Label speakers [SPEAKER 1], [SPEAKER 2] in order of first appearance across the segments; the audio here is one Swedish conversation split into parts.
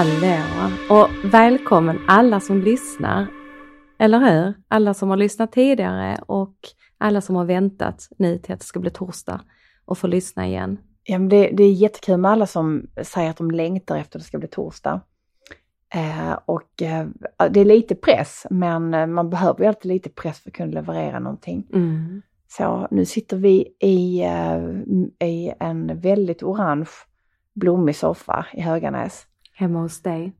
[SPEAKER 1] Hallå och välkommen alla som lyssnar. Eller hur? Alla som har lyssnat tidigare och alla som har väntat nu till att det ska bli torsdag och få lyssna igen.
[SPEAKER 2] Ja, men det, det är jättekul med alla som säger att de längtar efter att det ska bli torsdag. Eh, och eh, det är lite press, men eh, man behöver ju alltid lite press för att kunna leverera någonting.
[SPEAKER 1] Mm.
[SPEAKER 2] Så nu sitter vi i, eh, i en väldigt orange blommig soffa i Höganäs.
[SPEAKER 1] Hemma hos dig.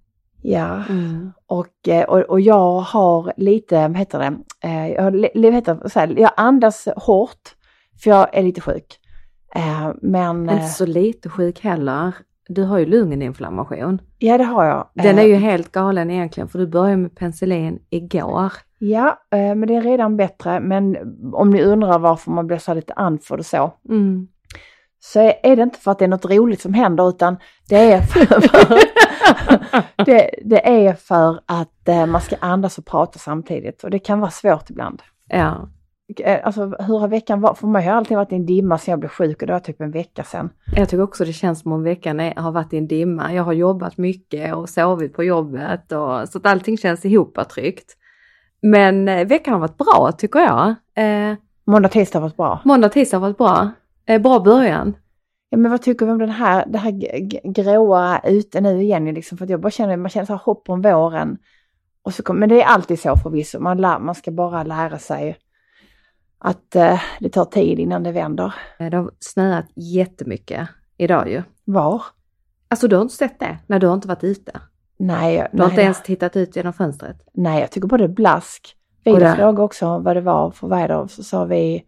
[SPEAKER 2] Ja,
[SPEAKER 1] Mm.
[SPEAKER 2] och, eh, och, och jag har lite, vad heter det, eh, jag, heter, så här, jag andas hårt för jag är lite sjuk. Eh, men
[SPEAKER 1] Inte så lite sjuk heller. Du har ju lunginflammation.
[SPEAKER 2] ja, det har jag.
[SPEAKER 1] Den är ju helt galen egentligen för du började med penicillin igår.
[SPEAKER 2] Ja, men det är redan bättre. Men om ni undrar varför man blir så lite andfådd och så,
[SPEAKER 1] Mm.
[SPEAKER 2] så är är det inte för att det är något roligt som händer utan det är för, det, det är för att eh, man ska andas och prata samtidigt och det kan vara svårt ibland.
[SPEAKER 1] Ja.
[SPEAKER 2] Eh, Alltså hur har veckan varit? För mig har alltid varit i en dimma sedan jag blev sjuk och det var typ en vecka sedan.
[SPEAKER 1] Jag tycker också det känns som om veckan är, har varit i en dimma. Jag har jobbat mycket och sovit på jobbet och så att allting känns ihoptryckt. Men eh, veckan har varit bra tycker jag. Eh,
[SPEAKER 2] Måndag, tisdag har varit bra.
[SPEAKER 1] måndag, tisdag har varit bra. Eh, bra början.
[SPEAKER 2] Ja, men vad tycker vi om den här, det här gråa ute nu igen? Liksom, för att jag bara känner, man känner så här hopp om våren. Och så kom, men det är alltid så förvisso, man, lär, man ska bara lära sig att eh, det tar tid innan det vänder.
[SPEAKER 1] Eh, Det har snöat jättemycket idag ju.
[SPEAKER 2] Var?
[SPEAKER 1] Alltså du har inte sett det? Nej, du har inte varit ute.
[SPEAKER 2] Nej,
[SPEAKER 1] Du har
[SPEAKER 2] nej,
[SPEAKER 1] inte ens tittat ut genom fönstret.
[SPEAKER 2] nej, jag tycker bara det är blask. Vi frågade också vad det var för väder så sa vi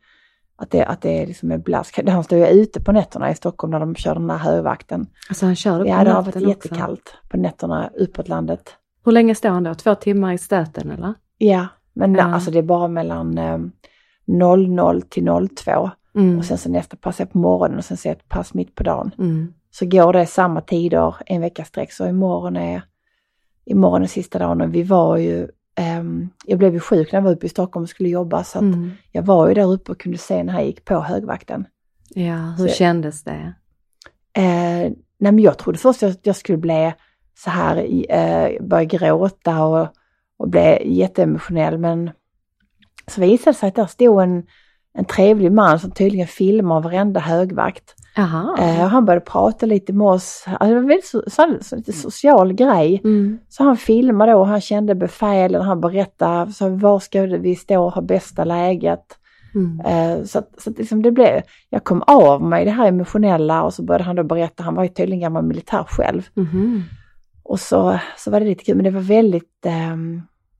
[SPEAKER 2] att det, att det liksom är blask. Han stod ju ute på nätterna i Stockholm när de körde den här högvakten.
[SPEAKER 1] Alltså han kör upp
[SPEAKER 2] Ja,
[SPEAKER 1] på
[SPEAKER 2] det har varit
[SPEAKER 1] också.
[SPEAKER 2] jättekallt på nätterna uppåt landet.
[SPEAKER 1] Hur länge står han då? Två timmar i stöten eller?
[SPEAKER 2] Ja, men
[SPEAKER 1] Ja.
[SPEAKER 2] alltså det är bara mellan eh, 00 till 02
[SPEAKER 1] Mm.
[SPEAKER 2] och sen så nästa pass är på morgonen och sen så är ett pass mitt på dagen.
[SPEAKER 1] Mm.
[SPEAKER 2] Så går det samma tider en vecka sträck så imorgon är, imorgon är sista dagen och vi var ju, ehm, jag blev ju sjuk när jag var uppe i Stockholm och skulle jobba så att
[SPEAKER 1] Mm.
[SPEAKER 2] jag var ju där uppe och kunde se när jag gick på högvakten.
[SPEAKER 1] Ja, hur
[SPEAKER 2] Så-
[SPEAKER 1] kändes det?
[SPEAKER 2] Eh, nej men jag trodde först att jag skulle bli så här, eh, börja gråta och, och bli jätteemotionell men så visade det sig att där stod en, en trevlig man som tydligen filmar varenda högvakt. Eh, han började prata lite med oss, alltså, det var väldigt så, så, lite social grej.
[SPEAKER 1] Mm.
[SPEAKER 2] Så han filmade och han kände befälen, han berättade så var ska vi stå och ha bästa läget.
[SPEAKER 1] Mm.
[SPEAKER 2] Eh, så att, så att liksom det blev, jag kom av mig det här emotionella och så började han då berätta, han var ju tydligen gammal militär själv.
[SPEAKER 1] Mhm.
[SPEAKER 2] Och så, så var det lite kul, men det var väldigt,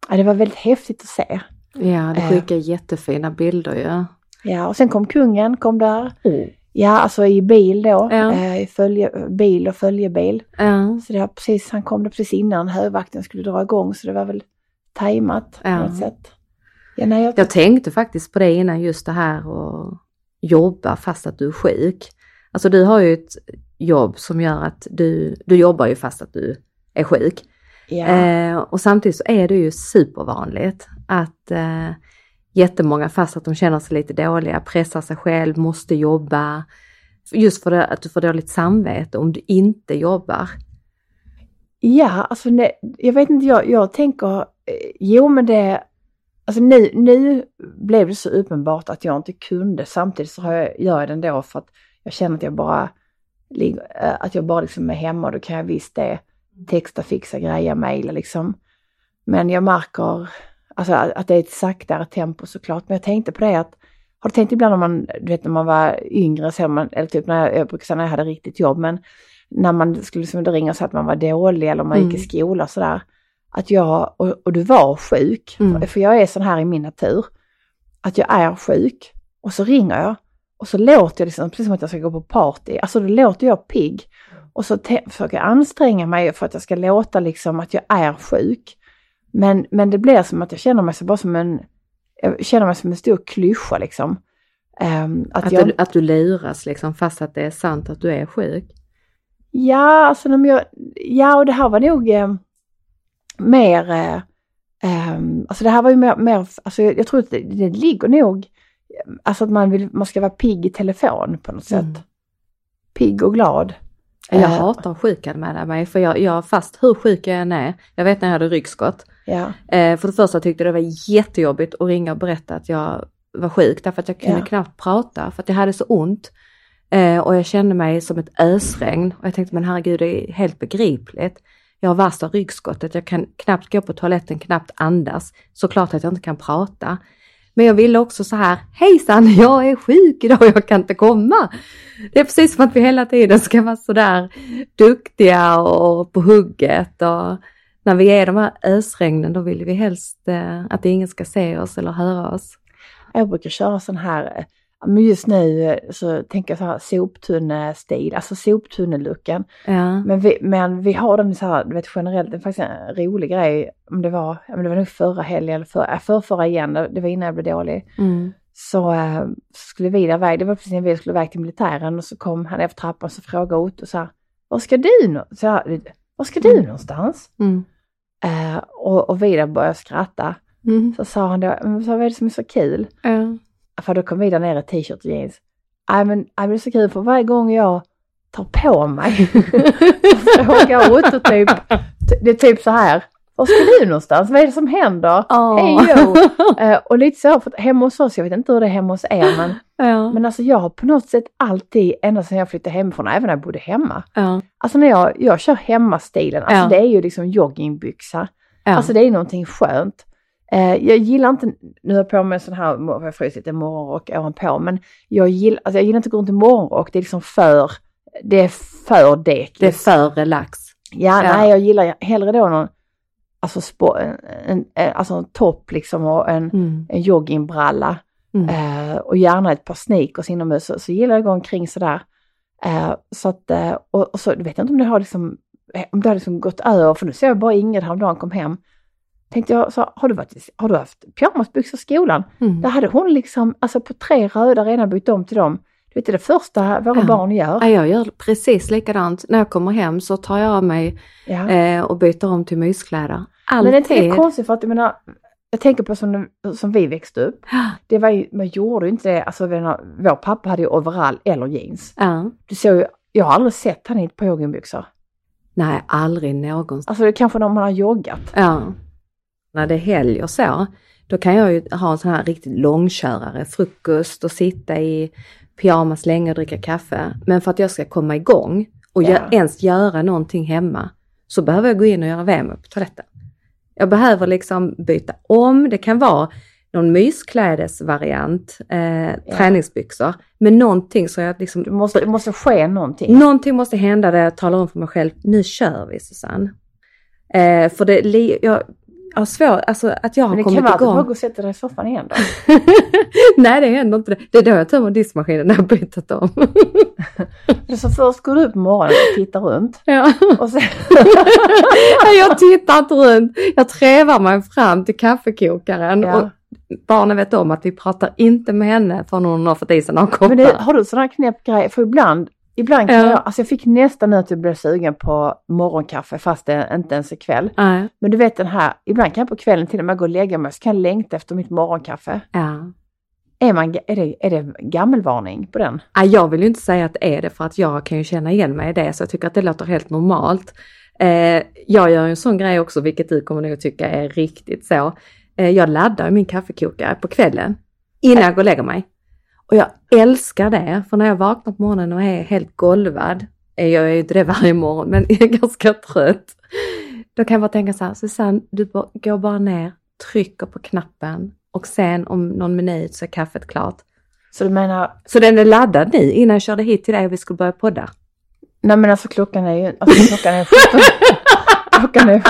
[SPEAKER 2] ja, det var väldigt häftigt att se.
[SPEAKER 1] Ja, det
[SPEAKER 2] Eh.
[SPEAKER 1] skickar jättefina bilder ju.
[SPEAKER 2] Ja, och sen kom kungen, kom där.
[SPEAKER 1] Oh.
[SPEAKER 2] Ja, alltså i bil då,
[SPEAKER 1] Ja.
[SPEAKER 2] eh, följe, bil och följebil.
[SPEAKER 1] Ja.
[SPEAKER 2] Så det var precis, han kom det precis innan högvakten skulle dra igång så det var väl tajmat på
[SPEAKER 1] Ja.
[SPEAKER 2] något sätt. Ja, nej, jag,
[SPEAKER 1] Jag tänkte faktiskt på det innan just det här att jobba fast att du är sjuk. Alltså du har ju ett jobb som gör att du, du jobbar ju fast att du är sjuk.
[SPEAKER 2] ja.
[SPEAKER 1] Eh, och samtidigt så är det ju supervanligt att eh, jättemånga fast att de känner sig lite dåliga, pressar sig själv, måste jobba. Just för det, att du får dåligt samvete om du inte jobbar.
[SPEAKER 2] Ja, alltså nej, jag vet inte, jag, jag tänker, eh, jo men det, alltså nu, nu blev det så uppenbart att jag inte kunde. Samtidigt så har jag, gör jag det ändå för att jag känner att jag bara, eh, att jag bara liksom är hemma och då kan jag visst det, texta, fixa, greja, mejla liksom. Men jag märker alltså, att det är ett saktare tempo såklart. Men jag tänkte på det att, har du tänkt ibland om man, du vet när man var yngre, så man, eller typ när jag, jag brukar säga när jag hade riktigt jobb, men när man skulle liksom ringa säga att man var dålig eller man gick i
[SPEAKER 1] Mm.
[SPEAKER 2] skola och sådär. Att jag, och, och du var sjuk,
[SPEAKER 1] Mm.
[SPEAKER 2] för jag är sån här i min natur, att jag är sjuk och så ringer jag och så låter jag liksom precis som att jag ska gå på party, alltså då låter jag pigg. Och så försöker jag anstränga mig för att jag ska låta liksom att jag är sjuk. Men, men det blir som att jag känner mig så bara som en, jag känner mig som en stor klyscha liksom. Ehm, att
[SPEAKER 1] Att,
[SPEAKER 2] jag,
[SPEAKER 1] du, att du luras liksom fast att det är sant att du är sjuk.
[SPEAKER 2] Ja, alltså när jag, ja och det här var nog eh, mer, eh, ehm, alltså det här var ju mer, mer alltså jag, jag tror att det, det ligger nog, alltså att man, vill, man ska vara pigg i telefon på något
[SPEAKER 1] Mm.
[SPEAKER 2] sätt. Pigg och glad.
[SPEAKER 1] Jag
[SPEAKER 2] Eh,
[SPEAKER 1] hatar sjukanmäla mig för jag, jag, fast hur sjuk jag än är, jag vet när jag hade ryggskott.
[SPEAKER 2] Ja,
[SPEAKER 1] Eh, för det första tyckte det var jättejobbigt att ringa och berätta att jag var sjuk därför att jag kunde
[SPEAKER 2] Ja.
[SPEAKER 1] knappt prata för att jag hade så ont. Eh, och jag kände mig som ett ösregn och jag tänkte men herregud det är helt begripligt. Jag har värsta ryggskottet, jag kan knappt gå på toaletten, knappt andas. Såklart att jag inte kan prata. Men jag ville också så här, hejsan jag är sjuk idag, jag kan inte komma. Det är precis som att vi hela tiden ska vara sådär duktiga och på hugget och när vi är de här ösregnen då vill vi helst eh, att ingen ska se oss eller höra oss.
[SPEAKER 2] jag brukar köra sån här, eh, men just nu eh, så tänker jag så här soptunnestil, alltså soptunnelucken.
[SPEAKER 1] Ja.
[SPEAKER 2] Men vi, men vi har den så här, du vet generellt, det är faktiskt en rolig grej, om det var, men det var nog förra helgen eller för, äh, för förra igen, det var innan jag blev dålig.
[SPEAKER 1] Mm.
[SPEAKER 2] Så, eh, så skulle vi där iväg, det var precis när vi skulle iväg till militären och så kom han efter trappan och så frågade Otto så här, var ska du så här, var ska du någonstans?
[SPEAKER 1] Mm.
[SPEAKER 2] Eh, och, och Vidar började skratta.
[SPEAKER 1] Mm.
[SPEAKER 2] Så sa han då, men vad är det som är så kul?
[SPEAKER 1] Ja.
[SPEAKER 2] För då kom Vidar ner i t-shirt och jeans. Nej men, det är så kul för varje gång jag tar på mig så frågar Otto typ, det är typ så här, var ska du någonstans? Vad är det som händer?
[SPEAKER 1] Åh.
[SPEAKER 2] Hej jo! Eh, och lite så, för hemma hos oss, jag vet inte hur det är hemma hos er, men,
[SPEAKER 1] Ja.
[SPEAKER 2] men alltså jag har på något sätt alltid, ända sedan jag flyttade hemifrån, även när jag bodde hemma.
[SPEAKER 1] Ja.
[SPEAKER 2] Alltså när jag, jag kör hemmastilen, alltså
[SPEAKER 1] Ja.
[SPEAKER 2] det är ju liksom joggingbyxa. Alltså det är någonting skönt. Eh, jag gillar inte, nu har jag på mig en sån här, jag har frusit en morgonrock ovanpå, men jag gillar, alltså jag gillar inte att gå runt i morgonrock, det är liksom för, det är för dekligt.
[SPEAKER 1] det är för relax.
[SPEAKER 2] Ja,
[SPEAKER 1] Ja.
[SPEAKER 2] nej jag gillar hellre då någon, alltså, spo, en, en, en, alltså en topp liksom och en,
[SPEAKER 1] Mm.
[SPEAKER 2] en joggingbralla.
[SPEAKER 1] Mm.
[SPEAKER 2] Eh, och gärna ett par sneakers inomhus, så, så gillar jag att gå omkring sådär. Eh, så att, eh, och, och så vet jag inte om det har liksom, eh, om det har liksom gått över, för nu ser jag bara Ingrid häromdagen kom hem. Tänkte jag, så, har, du varit, har du haft pyjamasbyxor i skolan?
[SPEAKER 1] Mm.
[SPEAKER 2] Där hade hon liksom, alltså på tre röda redan bytt om till dem. Du vet det är det första våra
[SPEAKER 1] Ja.
[SPEAKER 2] barn gör.
[SPEAKER 1] Ja, jag gör precis likadant. När jag kommer hem så tar jag av mig
[SPEAKER 2] Ja.
[SPEAKER 1] eh, och byter om till myskläder.
[SPEAKER 2] Men
[SPEAKER 1] Alltid.
[SPEAKER 2] det är inte konstigt för att jag menar, jag tänker på som, som vi växte upp. Det var ju, man gjorde ju inte det, alltså menar, vår pappa hade ju overall eller jeans.
[SPEAKER 1] Ja.
[SPEAKER 2] Du såg ju, jag har aldrig sett han i ett par joggingbyxor.
[SPEAKER 1] Nej, aldrig någonsin.
[SPEAKER 2] Alltså det är kanske när man har joggat.
[SPEAKER 1] Ja. När det är helg och så, då kan jag ju ha en sån här riktigt långkörare, frukost och sitta i pyjamas länge och dricka kaffe. Men för att jag ska komma igång och
[SPEAKER 2] Ja.
[SPEAKER 1] gö- ens göra någonting hemma så behöver jag gå in och göra värme på toaletten. Jag behöver liksom byta om, det kan vara någon mysklädesvariant, eh, träningsbyxor, men någonting så jag liksom
[SPEAKER 2] Det måste, det måste ske någonting.
[SPEAKER 1] Någonting måste hända där jag talar om för mig själv, nu kör vi Susanne. Eh, för det, jag, har svårt, alltså att jag har
[SPEAKER 2] Men det
[SPEAKER 1] kommit
[SPEAKER 2] kan vara att du
[SPEAKER 1] igång.
[SPEAKER 2] och sätter dig i soffan igen då.
[SPEAKER 1] Nej det händer inte det. Det är då jag tömmer diskmaskinen när jag bytt om.
[SPEAKER 2] Så först går du upp på morgonen och tittar runt.
[SPEAKER 1] ja.
[SPEAKER 2] Och sen,
[SPEAKER 1] jag tittar inte runt. Jag trevar mig fram till kaffekokaren
[SPEAKER 2] Ja.
[SPEAKER 1] och barnen vet om att vi pratar inte med henne förrän hon har fått i sig några koppar.
[SPEAKER 2] men det, har du sådana här knäppgrejer? För ibland, ibland kan
[SPEAKER 1] Ja.
[SPEAKER 2] jag, alltså jag fick nästan nu att jag blev sugen på morgonkaffe fast det inte ens är kväll.
[SPEAKER 1] Nej.
[SPEAKER 2] Men du vet den här, ibland kan jag på kvällen till och med gå och lägga mig så kan jag längta efter mitt morgonkaffe.
[SPEAKER 1] Ja.
[SPEAKER 2] Är, man, är, det, är det gammelvarning på den?
[SPEAKER 1] Nej, jag vill ju inte säga att det är det för att jag kan ju känna igen mig i det så jag tycker att det låter helt normalt. Eh, jag gör ju en sån grej också, vilket du kommer nog tycka är riktigt så. Eh, jag laddar min kaffekokare på kvällen innan jag går och lägger mig. Och jag älskar det, för när jag vaknar på morgonen och är helt golvad, eh, jag är ju inte det varje morgon, men jag är ganska trött. Då kan jag bara tänka så här, Susanne, du går bara ner, trycker på knappen och sen om någon minut så är kaffet klart.
[SPEAKER 2] Så du menar,
[SPEAKER 1] Så den är laddad nu innan jag körde hit till dig och vi skulle börja podda.
[SPEAKER 2] nej men alltså klockan är ju, alltså klockan är 17. klockan är,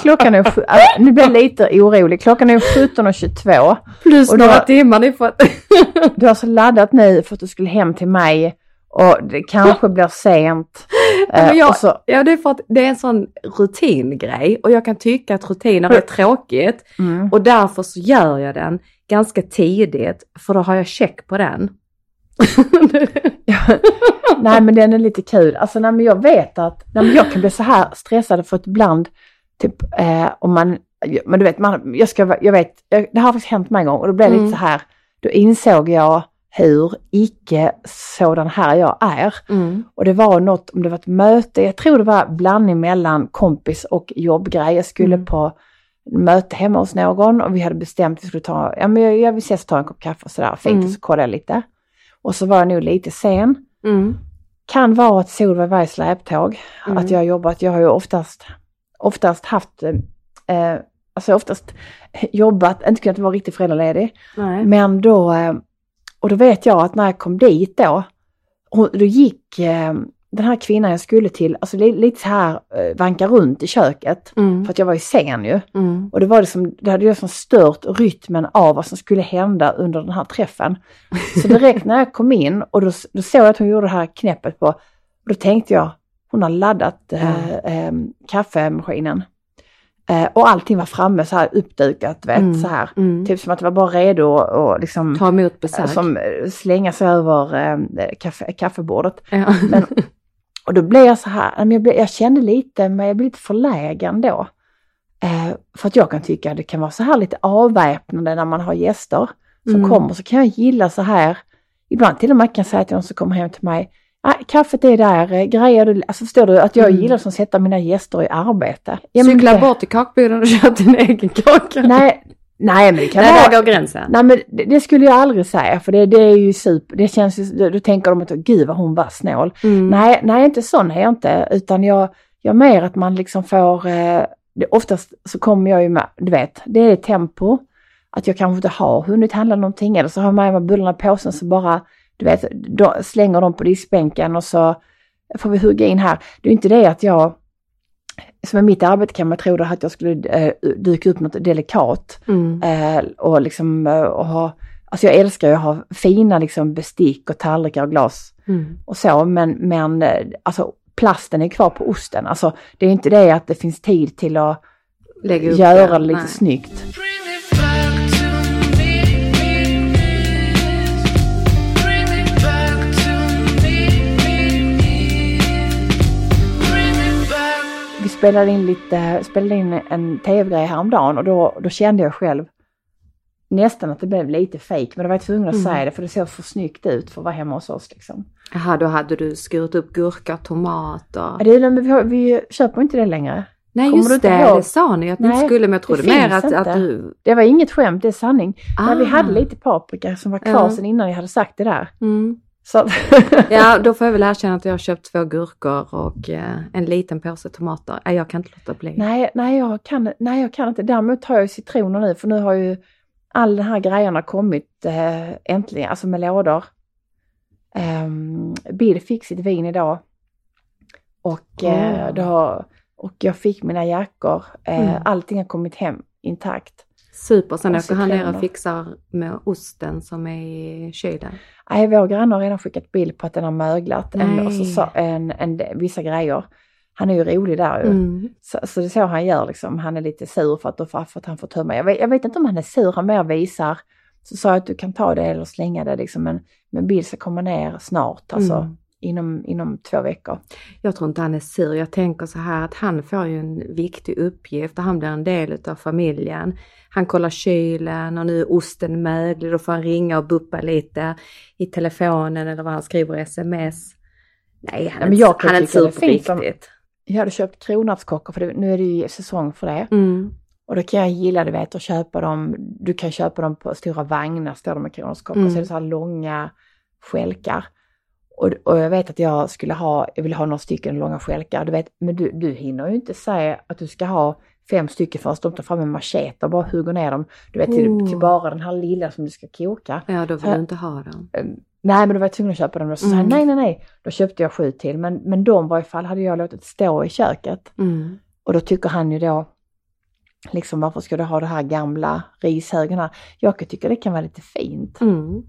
[SPEAKER 2] klockan är, alltså, nu blir jag lite orolig. Klockan är 17.22.
[SPEAKER 1] Plus
[SPEAKER 2] Och
[SPEAKER 1] några timmar ni får...
[SPEAKER 2] Du har alltså laddat nu för att du skulle hem till mig och det kanske blir sent.
[SPEAKER 1] men
[SPEAKER 2] Eh,
[SPEAKER 1] jag-
[SPEAKER 2] så,
[SPEAKER 1] Ja, det är för att det är en sån rutingrej och jag kan tycka att rutiner är tråkigt
[SPEAKER 2] mm.
[SPEAKER 1] och därför så gör jag den ganska tidigt för då har jag check på den.
[SPEAKER 2] Nej men den är lite kul. Alltså nej, men jag vet att nej, men jag kan bli så här stressad för att ibland typ eh, om man, men du vet, man, jag, ska, jag vet, jag, det har faktiskt hänt mig en gång och då blev det
[SPEAKER 1] Mm.
[SPEAKER 2] lite så här, då insåg jag hur icke sådan här jag är.
[SPEAKER 1] Mm.
[SPEAKER 2] Och det var något, om det var ett möte, jag tror det var blandning mellan kompis och jobbgrej. Jag skulle
[SPEAKER 1] Mm.
[SPEAKER 2] på möte hemma hos någon och vi hade bestämt att vi skulle ta, ja men jag, jag vill ses och ta en kopp kaffe och sådär, fint,
[SPEAKER 1] Mm.
[SPEAKER 2] och så kollade jag lite. Och så var jag nog lite sen.
[SPEAKER 1] Mm.
[SPEAKER 2] Kan vara att Solveig var i släptåg,
[SPEAKER 1] Mm.
[SPEAKER 2] att jag jobbat, jag har ju oftast, oftast haft, eh, alltså oftast jobbat, inte kunnat vara riktigt föräldraledig.
[SPEAKER 1] Nej.
[SPEAKER 2] Men då, eh, och då vet jag att när jag kom dit då, hon- då gick eh, den här kvinnan jag skulle till, alltså li- lite så här eh, vanka runt i köket.
[SPEAKER 1] Mm.
[SPEAKER 2] För att jag var ju sen ju.
[SPEAKER 1] Mm.
[SPEAKER 2] Och det var det som, det hade ju som stört rytmen av vad som skulle hända under den här träffen. Så direkt när jag kom in och då, då såg jag att hon gjorde det här knäppet på, och då tänkte jag, hon har laddat eh, eh, kaffemaskinen. Eh, och allting var framme så här uppdukat, vet,
[SPEAKER 1] Mm.
[SPEAKER 2] så här.
[SPEAKER 1] Mm.
[SPEAKER 2] Typ som att det var bara redo och, och liksom
[SPEAKER 1] Ta emot besök.
[SPEAKER 2] som eh, slänga sig över eh, kaffe, kaffebordet.
[SPEAKER 1] Ja.
[SPEAKER 2] Men, och då blev jag så här, jag, blev, jag kände lite, men jag blev lite förlägen då. Eh, för att jag kan tycka att det kan vara så här lite avväpnande när man har gäster som
[SPEAKER 1] Mm.
[SPEAKER 2] kommer. Så kan jag gilla så här, ibland till och med kan jag säga till någon som kommer hem till mig, ah, kaffet är där, eh, grejer du, alltså förstår du att jag
[SPEAKER 1] Mm.
[SPEAKER 2] gillar som sätta mina gäster i arbete. Ja,
[SPEAKER 1] Cykla bort till kakboden och köp din egen kaka.
[SPEAKER 2] Nej, nej men det kan
[SPEAKER 1] Nej,
[SPEAKER 2] vara...
[SPEAKER 1] där går gränsen.
[SPEAKER 2] Nej men det, det skulle jag aldrig säga för det, det är ju super, det känns ju, då, tänker de att gud vad hon var snål.
[SPEAKER 1] Mm.
[SPEAKER 2] Nej, nej inte sån är jag inte utan jag, jag mer att man liksom får, eh, det, oftast så kommer jag ju med, du vet, det är tempo, att jag kanske inte har hunnit handla någonting eller så har jag med mig bullarna i påsen så bara, du vet, då slänger de på diskbänken och så får vi hugga in här. Det är inte det att jag, som i mitt arbete kan man tro då att jag skulle eh, dyka upp något delikat.
[SPEAKER 1] Mm.
[SPEAKER 2] Eh, och liksom eh, och ha, alltså jag älskar ju att ha fina liksom bestick och tallrikar och glas
[SPEAKER 1] Mm.
[SPEAKER 2] och så, men, men eh, alltså plasten är kvar på osten. Alltså det är inte det att det finns tid till att
[SPEAKER 1] Lägga upp
[SPEAKER 2] göra
[SPEAKER 1] det.
[SPEAKER 2] det lite
[SPEAKER 1] Nej.
[SPEAKER 2] snyggt. Spelade in lite, spelade in en tv-grej häromdagen och då, då kände jag själv nästan att det blev lite fejk, men då var jag tvungen att
[SPEAKER 1] Mm.
[SPEAKER 2] säga det för det såg för snyggt ut för att vara hemma hos oss liksom.
[SPEAKER 1] Jaha, då hade du skurit upp gurka, tomater.
[SPEAKER 2] Ja, det, är- men vi, har, vi köper inte det längre.
[SPEAKER 1] Nej
[SPEAKER 2] Kommer
[SPEAKER 1] just det,
[SPEAKER 2] ihåg?
[SPEAKER 1] det sa ni att ni inte skulle men jag trodde mer att,
[SPEAKER 2] inte.
[SPEAKER 1] att du...
[SPEAKER 2] Det var inget skämt, det är sanning. Men vi
[SPEAKER 1] Ah.
[SPEAKER 2] hade lite paprika som var kvar
[SPEAKER 1] Ja.
[SPEAKER 2] sedan innan jag hade sagt det där.
[SPEAKER 1] Mm. Ja, då får jag väl erkänna att jag har köpt två gurkor och eh, en liten påse tomater. Nej, jag kan inte låta bli.
[SPEAKER 2] nej, nej, jag kan, nej, jag kan inte. Däremot har jag citroner nu för nu har ju all den här grejerna kommit eh, äntligen, alltså med lådor. Um, Bill fick sitt vin idag. Och, eh, det har, och jag fick mina jackor. Eh,
[SPEAKER 1] Mm.
[SPEAKER 2] Allting har kommit hem intakt.
[SPEAKER 1] Super, sen åker han ner och fixar med osten som är i kylen.
[SPEAKER 2] Nej, vår granne har redan skickat bild på att den har möglat. En, och så en, en, vissa grejer. Han är ju rolig där ju.
[SPEAKER 1] Mm.
[SPEAKER 2] Så, så det är så han gör liksom. Han är lite sur för att, för, för att han får tömma. Jag vet, jag vet inte om han är sur, han mer visar. Så sa jag att du kan ta det eller slänga det liksom. Men, men Bill ska komma ner snart, alltså
[SPEAKER 1] Mm.
[SPEAKER 2] Inom, inom två veckor.
[SPEAKER 1] Jag tror inte han är sur. Jag tänker så här att han får ju en viktig uppgift och han blir en del av familjen. Han kollar kylen och nu är osten möglig. Då får han ringa och buppa lite i telefonen eller vad han skriver i sms. Nej, han
[SPEAKER 2] men jag kan
[SPEAKER 1] han är inte sur på riktigt.
[SPEAKER 2] jag hade köpt kronärtskockor, för det, nu är det ju säsong för det.
[SPEAKER 1] Mm.
[SPEAKER 2] Och då kan jag gilla, du vet, att köpa dem, du kan köpa dem på stora vagnar, står de med kronärtskockor,
[SPEAKER 1] Mm.
[SPEAKER 2] så är det så här långa skälkar. Och, och jag vet att jag skulle ha, jag vill ha några stycken långa skälkar, du vet, men du, du hinner ju inte säga att du ska ha fem stycken förrän de tar fram en machete och bara hugger ner dem, du vet, till,
[SPEAKER 1] Oh.
[SPEAKER 2] till bara den här lilla som du ska koka.
[SPEAKER 1] Ja, då vill
[SPEAKER 2] Så-
[SPEAKER 1] du inte ha den.
[SPEAKER 2] Eh, Nej, men då var jag tvungen att köpa dem. Då så sa jag,
[SPEAKER 1] Mm.
[SPEAKER 2] nej, nej, nej. Då köpte jag sju till, men, men de var i fall hade jag låtit stå i köket.
[SPEAKER 1] Mm.
[SPEAKER 2] Och då tycker han ju då, liksom varför ska du ha det här gamla rishögen här? Jag tycka det kan vara lite fint.
[SPEAKER 1] Mm.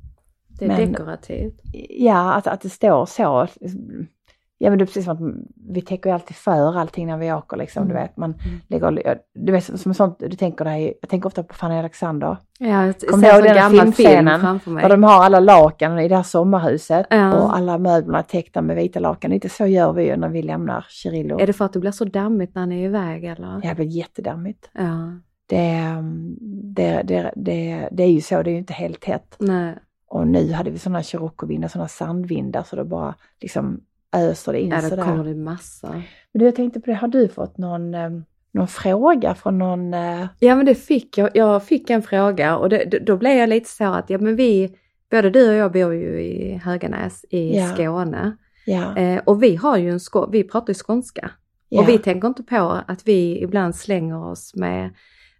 [SPEAKER 1] Det är
[SPEAKER 2] Men-
[SPEAKER 1] dekorativt.
[SPEAKER 2] Ja, att, att det står så. Ja men det är precis som att vi täcker ju alltid för allting när vi åker liksom, du
[SPEAKER 1] Mm.
[SPEAKER 2] vet. Man
[SPEAKER 1] Mm.
[SPEAKER 2] lägger, du vet som sånt, du tänker dig, jag tänker ofta på Fanny Alexander.
[SPEAKER 1] Ja,
[SPEAKER 2] Kommer du ihåg den
[SPEAKER 1] film
[SPEAKER 2] filmscenen?
[SPEAKER 1] mig.
[SPEAKER 2] Där de har alla lakan i det här sommarhuset
[SPEAKER 1] Ja.
[SPEAKER 2] och alla möblerna är täckta med vita lakan. Lite så gör vi ju när vi lämnar Chirillo.
[SPEAKER 1] Är det för att det blir så dammigt när ni är iväg eller?
[SPEAKER 2] Ja, det blir jättedammigt.
[SPEAKER 1] Ja.
[SPEAKER 2] Det, det, det, det, det är ju så, det är ju inte helt tätt.
[SPEAKER 1] Nej.
[SPEAKER 2] Och nu hade vi sådana Chiroco-vindar, sådana sandvindar så det bara liksom öser det in
[SPEAKER 1] Ja,
[SPEAKER 2] sådär.
[SPEAKER 1] kommer det massa.
[SPEAKER 2] Men du, jag tänkte på det, har du fått någon, eh, någon fråga från någon... eh,
[SPEAKER 1] Ja men det fick jag. Jag fick en fråga och det, då- blev jag lite så att ja men vi, både du och jag bor ju i Höganäs i
[SPEAKER 2] Ja.
[SPEAKER 1] Skåne.
[SPEAKER 2] Ja,
[SPEAKER 1] Eh, och vi har ju en skå, vi pratar ju skånska.
[SPEAKER 2] ja,
[SPEAKER 1] Och vi tänker inte på att vi ibland slänger oss med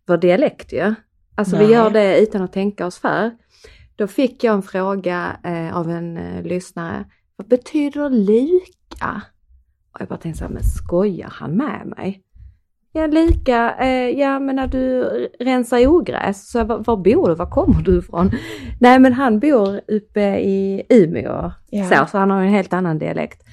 [SPEAKER 1] vår dialekt ju. Alltså vi
[SPEAKER 2] Nej.
[SPEAKER 1] gör det utan att tänka oss för. Då fick jag en fråga eh, av en eh, lyssnare. Vad betyder lika? Och jag bara tänkte så här, men skojar han med mig? Ja, lika, eh, ja men när du rensar ogräs, så var, var bor du? Var kommer du ifrån? Nej men han bor uppe i Umeå,
[SPEAKER 2] Ja.
[SPEAKER 1] så, så han har en helt annan dialekt.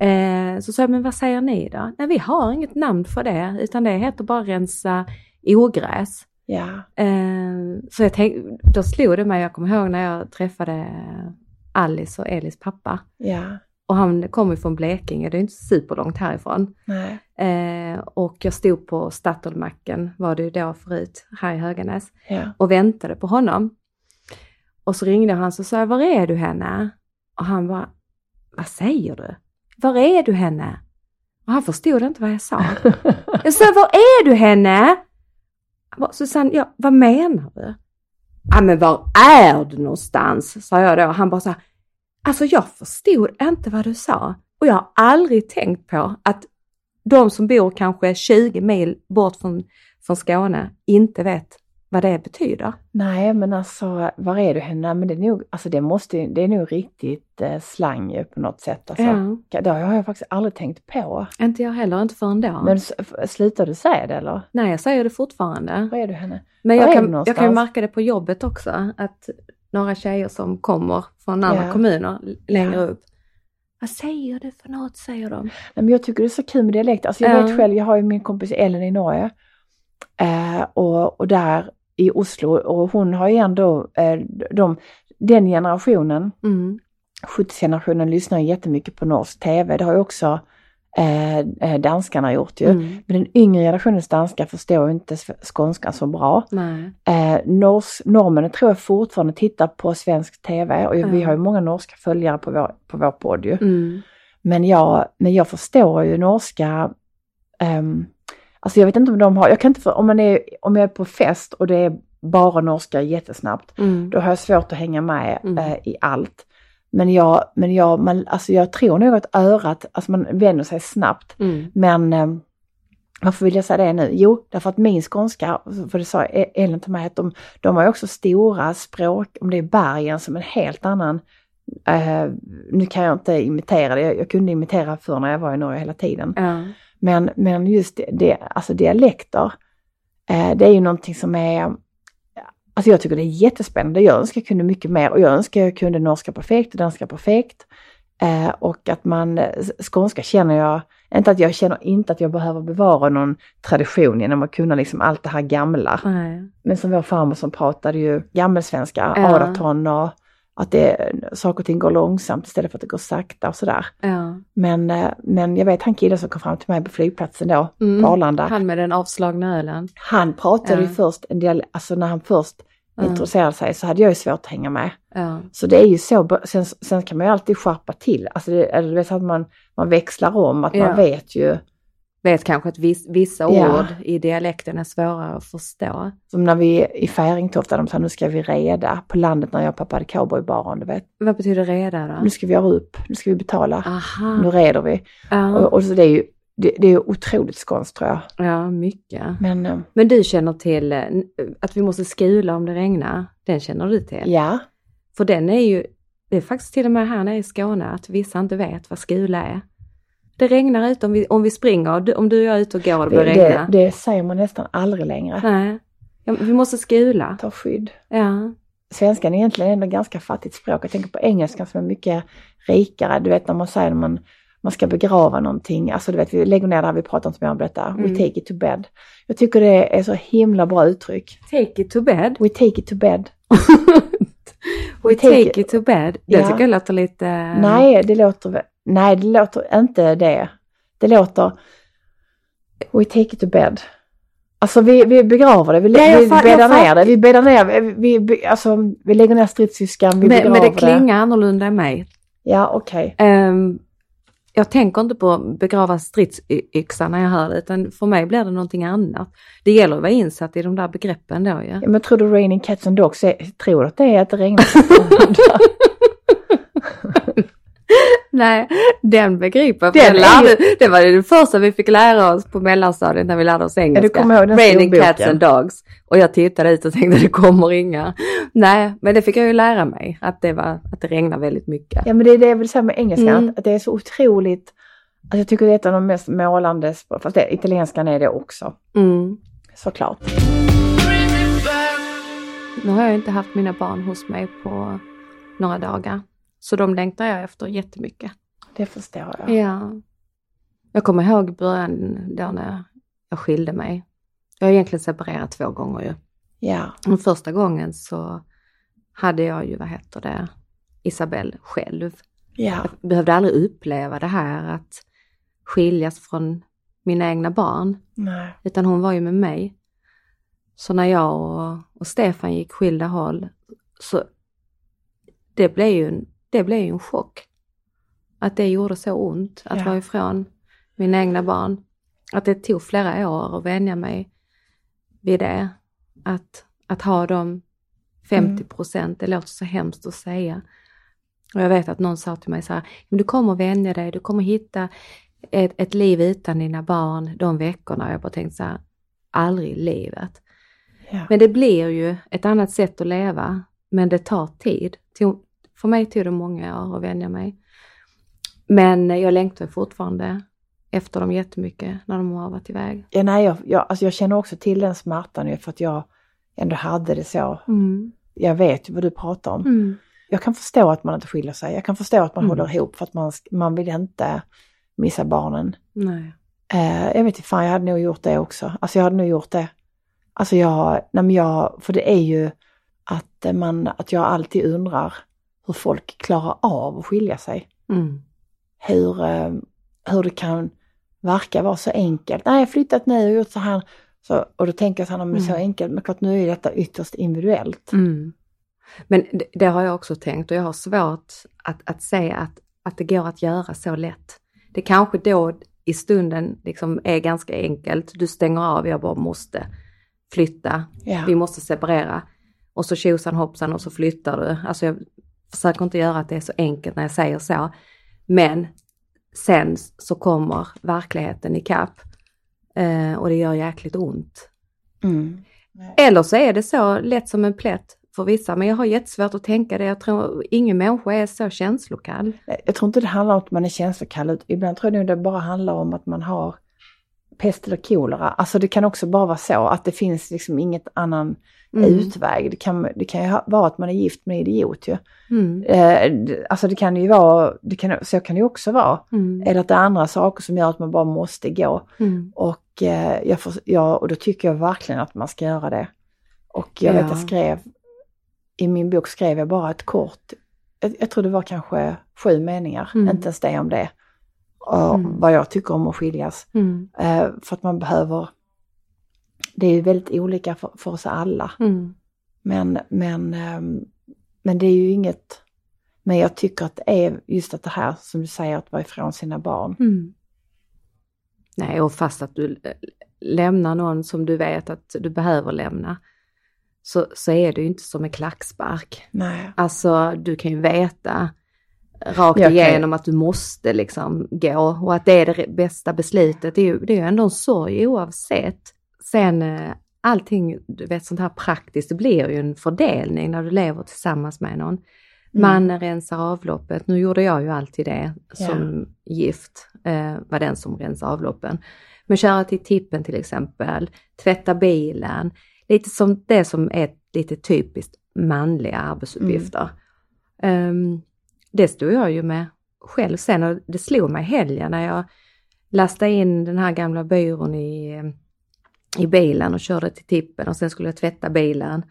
[SPEAKER 1] Eh, så sa jag, men vad säger ni då? Nej vi har inget namn för det, utan det heter bara rensa ogräs.
[SPEAKER 2] Ja,
[SPEAKER 1] Eh, så jag tänkte, då slog det mig, jag kommer ihåg när jag träffade Alice och Elis pappa.
[SPEAKER 2] ja,
[SPEAKER 1] Och han kommer ju från Blekinge, det är inte superlångt härifrån.
[SPEAKER 2] nej,
[SPEAKER 1] Eh, och jag stod på Statoilmacken, var det ju då förut, här i Höganäs,
[SPEAKER 2] ja,
[SPEAKER 1] och väntade på honom. Och så ringde han och sa, var är du henne? Och han bara, vad säger du? Var är du henne? Och han förstod inte vad jag sa. Jag sa, var är du henne? Bara, Susanne, ja, vad menar du? Ja, men var är du någonstans? Sa jag då. Han bara så här, alltså jag förstod inte vad du sa. Och jag har aldrig tänkt på att de som bor kanske 20 mil bort från, från Skåne inte vet vad det betyder.
[SPEAKER 2] nej men alltså var är du henne? Men det är nog, alltså det måste det är nog riktigt eh, slang på något sätt. Alltså.
[SPEAKER 1] Ja.
[SPEAKER 2] Det har jag faktiskt aldrig tänkt på.
[SPEAKER 1] Inte jag heller, inte förrän då.
[SPEAKER 2] Men slutar du säga det eller?
[SPEAKER 1] Nej, jag säger det fortfarande.
[SPEAKER 2] Var är du henne?
[SPEAKER 1] Men
[SPEAKER 2] Var
[SPEAKER 1] jag kan, jag kan märka det på jobbet också, att några tjejer som kommer från andra
[SPEAKER 2] Ja.
[SPEAKER 1] kommuner längre
[SPEAKER 2] Ja.
[SPEAKER 1] upp. Vad säger du för något, säger de.
[SPEAKER 2] Nej, men jag tycker det är så kul med dialekt. Alltså jag
[SPEAKER 1] Ja.
[SPEAKER 2] vet själv, jag har ju min kompis Ellen i Norge. Eh, och, och där i Oslo, och hon har ju ändå, eh, de, den generationen,
[SPEAKER 1] Mm.
[SPEAKER 2] 70-generationen lyssnar jättemycket på norsk tv. Det har ju också eh, eh, danskarna gjort ju.
[SPEAKER 1] Mm.
[SPEAKER 2] Men den yngre generationens danskar förstår ju inte sv- skånska så bra. Eh, nors, norrmännen tror jag fortfarande tittar på svensk tv och vi
[SPEAKER 1] Ja.
[SPEAKER 2] har ju många norska följare på vår, på vår podd ju.
[SPEAKER 1] Mm.
[SPEAKER 2] Men jag, men jag förstår ju norska. ehm, alltså jag vet inte om de har, jag kan inte, för, om, man är, om jag är på fest och det är bara norska jättesnabbt,
[SPEAKER 1] Mm.
[SPEAKER 2] då har jag svårt att hänga med
[SPEAKER 1] Mm.
[SPEAKER 2] eh, i allt. Men jag, men jag, man, alltså jag tror nog att örat, alltså man vänjer sig snabbt.
[SPEAKER 1] Mm.
[SPEAKER 2] Men ehm, varför vill jag säga det nu? Jo, därför att min skånska, för det sa E- Ellen till mig, att de, de har också stora språk, om det är bergen som en helt annan eh, nu kan jag inte imitera det, jag, jag kunde imitera för när jag var i Norge hela tiden.
[SPEAKER 1] Ja.
[SPEAKER 2] Men, men just det, det, alltså dialekter, eh, det är ju någonting som är, alltså jag tycker det är jättespännande. Jag önskar jag kunde mycket mer och jag önskar jag kunde norska perfekt och danska perfekt. Eh, och att man, skånska känner jag, inte att jag känner inte att jag behöver bevara någon tradition genom att kunna liksom allt det här gamla.
[SPEAKER 1] Nej.
[SPEAKER 2] Men som vår farmor som pratade ju gammelsvenska,
[SPEAKER 1] Ja.
[SPEAKER 2] adaton och att det, saker och ting går långsamt istället för att det går sakta och sådär.
[SPEAKER 1] Ja.
[SPEAKER 2] Men, eh, men jag vet han killen som kom fram till mig på flygplatsen då,
[SPEAKER 1] Mm.
[SPEAKER 2] på Arlanda. Han,
[SPEAKER 1] Han med den avslagna ölen.
[SPEAKER 2] pratade ju
[SPEAKER 1] Ja.
[SPEAKER 2] först en del, alltså när han först
[SPEAKER 1] Ja.
[SPEAKER 2] introducerade sig så hade jag ju svårt att hänga med.
[SPEAKER 1] Ja.
[SPEAKER 2] Så det är ju så, sen, sen kan man ju alltid skärpa till, alltså det, eller du vet så att man, man växlar om, att man vet ju
[SPEAKER 1] vet kanske att viss, vissa
[SPEAKER 2] Ja.
[SPEAKER 1] ord i dialekten är svårare att förstå.
[SPEAKER 2] Som när vi i Färingtofta, de sa nu ska vi reda på landet när jag och pappa hade cowboybaren, du vet.
[SPEAKER 1] Vad betyder reda då?
[SPEAKER 2] Nu ska vi göra upp, nu ska vi betala,
[SPEAKER 1] Aha.
[SPEAKER 2] nu reder vi.
[SPEAKER 1] Ja,
[SPEAKER 2] Och, och så det är ju det, det är otroligt skånskt tror jag.
[SPEAKER 1] ja, mycket.
[SPEAKER 2] Men eh,
[SPEAKER 1] Men du känner till eh, att vi måste skula om det regnar? Den känner du till?
[SPEAKER 2] ja,
[SPEAKER 1] För den är ju, det är faktiskt till och med här nere i Skåne att vissa inte vet vad skula är. Det regnar ute om vi, om vi springer, om du och jag är ute och går och det
[SPEAKER 2] det,
[SPEAKER 1] börjar regna.
[SPEAKER 2] det, det säger man nästan aldrig längre.
[SPEAKER 1] Nej, ja, vi måste skula.
[SPEAKER 2] Ta skydd.
[SPEAKER 1] Ja.
[SPEAKER 2] Svenskan är egentligen ändå ganska fattigt språk. Jag tänker på engelskan som är mycket rikare. Du vet när man säger när man, man ska begrava någonting. Alltså du vet, vi lägger ner det här, vi pratar inte mer om detta. We
[SPEAKER 1] Mm.
[SPEAKER 2] take it to bed. Jag tycker det är så himla bra uttryck.
[SPEAKER 1] Take it to bed.
[SPEAKER 2] We take it to bed.
[SPEAKER 1] We
[SPEAKER 2] take
[SPEAKER 1] take it to bed. Det
[SPEAKER 2] Ja.
[SPEAKER 1] tycker jag låter lite...
[SPEAKER 2] Nej, det låter väl- Nej, det låter inte det. Det låter We take it to bed. Alltså vi, vi begraver det, vi,
[SPEAKER 1] Ja,
[SPEAKER 2] vi bäddar ner det, vi bäddar ner, vi, vi, alltså, vi lägger ner stridssyskan, vi
[SPEAKER 1] men,
[SPEAKER 2] begraver
[SPEAKER 1] men det klingar annorlunda än mig.
[SPEAKER 2] Ja, okej.
[SPEAKER 1] Ehm, jag tänker inte på att begrava stridsyxan när jag hör det, utan för mig blir det någonting annat. Det gäller att vara insatt i de där begreppen då ju.
[SPEAKER 2] Ja, men tror du Raining Cats and Dogs, är, tror du att det är att det regnar?
[SPEAKER 1] Nej, den begriper.
[SPEAKER 2] Den
[SPEAKER 1] Den lärde, Det var det första vi fick lära oss på mellanstadiet när vi lärde oss engelska.
[SPEAKER 2] kommer ihåg den
[SPEAKER 1] Raining cats and dogs. Och jag tittade ut och tänkte det kommer inga. Nej, men det fick jag ju lära mig. Att det, var, att det regnar väldigt mycket.
[SPEAKER 2] ja, men det är det jag vill säga med engelskan,
[SPEAKER 1] Mm.
[SPEAKER 2] att, det är så otroligt, alltså jag tycker det är ett av de mest målande, språk- fast det, italienskan är det också,
[SPEAKER 1] Mm.
[SPEAKER 2] såklart.
[SPEAKER 1] Nu har jag inte haft mina barn hos mig på några dagar. Så de längtar jag efter jättemycket.
[SPEAKER 2] Det förstår jag.
[SPEAKER 1] Ja. Jag kommer ihåg början då när jag skilde mig. Jag har egentligen separerat två gånger ju.
[SPEAKER 2] Ja,
[SPEAKER 1] Den första gången så hade jag ju, vad heter det, Isabelle själv.
[SPEAKER 2] ja,
[SPEAKER 1] Jag behövde aldrig uppleva det här att skiljas från mina egna barn,
[SPEAKER 2] nej,
[SPEAKER 1] utan hon var ju med mig. Så när jag och, och Stefan gick skilda håll så det blev ju en, det blev ju en chock. Att det gjorde så ont att
[SPEAKER 2] Ja.
[SPEAKER 1] vara ifrån mina egna barn. Att det tog flera år att vänja mig vid det. Att, att ha dem 50 procent, det låter så hemskt att säga. Och jag vet att någon sa till mig så här, men du kommer vänja dig, du kommer hitta ett, ett liv utan dina barn de veckorna. Jag bara tänkte så här, aldrig i livet.
[SPEAKER 2] ja.
[SPEAKER 1] Men det blir ju ett annat sätt att leva, men det tar tid. Tog- För mig tog det många år att vänja mig. Men jag längtar fortfarande efter dem jättemycket när de har varit iväg.
[SPEAKER 2] ja nej, jag, jag, alltså jag känner också till den smärtan för att jag ändå hade det så.
[SPEAKER 1] Mm.
[SPEAKER 2] Jag vet ju vad du pratar om.
[SPEAKER 1] Mm.
[SPEAKER 2] Jag kan förstå att man inte skiljer sig. Jag kan förstå att man
[SPEAKER 1] Mm.
[SPEAKER 2] håller ihop för att man, man vill inte missa barnen.
[SPEAKER 1] Nej.
[SPEAKER 2] Eh, jag vet inte, fan jag hade nog gjort det också. Alltså jag hade nog gjort det. Alltså jag, nej men jag, för det är ju att man, att jag alltid undrar hur folk klarar av att skilja sig.
[SPEAKER 1] Mm.
[SPEAKER 2] Hur, eh, hur det kan verka vara så enkelt. Nej, jag har flyttat nu och gjort så här. Så, och då tänker jag så här, men är så
[SPEAKER 1] Mm.
[SPEAKER 2] enkelt, men klart nu är detta ytterst individuellt.
[SPEAKER 1] Mm. Men det, det har jag också tänkt och jag har svårt att, att se att, att det går att göra så lätt. Det kanske då i stunden liksom är ganska enkelt. Du stänger av, jag bara måste flytta.
[SPEAKER 2] Ja.
[SPEAKER 1] Vi måste separera. Och så tjosan hoppsan och så flyttar du. Alltså jag försöker inte göra att det är så enkelt när jag säger så. Men sen så kommer verkligheten ikapp. Eh, och det gör jäkligt ont.
[SPEAKER 2] Mm.
[SPEAKER 1] Eller så är det så lätt som en plätt för vissa. Men jag har jättesvårt att tänka det. Jag tror ingen människa är så känslokall.
[SPEAKER 2] Jag tror inte det handlar om att man är känslokall. ut- Ibland tror jag det bara handlar om att man har pest eller kolera. Alltså det kan också bara vara så att det finns liksom inget annan
[SPEAKER 1] Mm.
[SPEAKER 2] utväg. Det kan, det kan ju vara att man är gift med en idiot ju.
[SPEAKER 1] Mm.
[SPEAKER 2] Eh, alltså det kan ju vara, det kan, så kan det ju också vara.
[SPEAKER 1] Mm.
[SPEAKER 2] Eller att det är andra saker som gör att man bara måste gå.
[SPEAKER 1] Mm.
[SPEAKER 2] Och, eh, jag får, ja, och då tycker jag verkligen att man ska göra det. Och jag vet
[SPEAKER 1] Ja.
[SPEAKER 2] jag skrev, i min bok skrev jag bara ett kort, jag, jag tror det var kanske sju meningar,
[SPEAKER 1] Mm.
[SPEAKER 2] inte ens det om det. Och
[SPEAKER 1] Mm.
[SPEAKER 2] vad jag tycker om att skiljas. Eh, för att man behöver, det är ju väldigt olika för, för oss alla.
[SPEAKER 1] Mm.
[SPEAKER 2] Men, men, ehm, men det är ju inget, men jag tycker att det är just att det här som du säger att vara ifrån sina barn.
[SPEAKER 1] Mm. Nej, och fast att du eh, lämnar någon som du vet att du behöver lämna, så, så är det ju inte som en klackspark.
[SPEAKER 2] Nej.
[SPEAKER 1] Alltså, du kan ju veta rakt
[SPEAKER 2] Jag kan-
[SPEAKER 1] igenom att du måste liksom gå och att det är det bästa beslutet. Det är ju, det är ju ändå en sorg oavsett. Sen eh, allting, du vet sånt här praktiskt, det blir ju en fördelning när du lever tillsammans med någon. Man rensar avloppet, nu gjorde jag ju alltid det som gift, eh, var den som rensade avloppen. Men köra till tippen till exempel, tvätta bilen, lite som det som är lite typiskt manliga arbetsuppgifter. Ehm, det stod jag ju med själv sen och det slog mig helgen när jag lastade in den här gamla byrån i, i bilen och körde till tippen och sen skulle jag tvätta bilen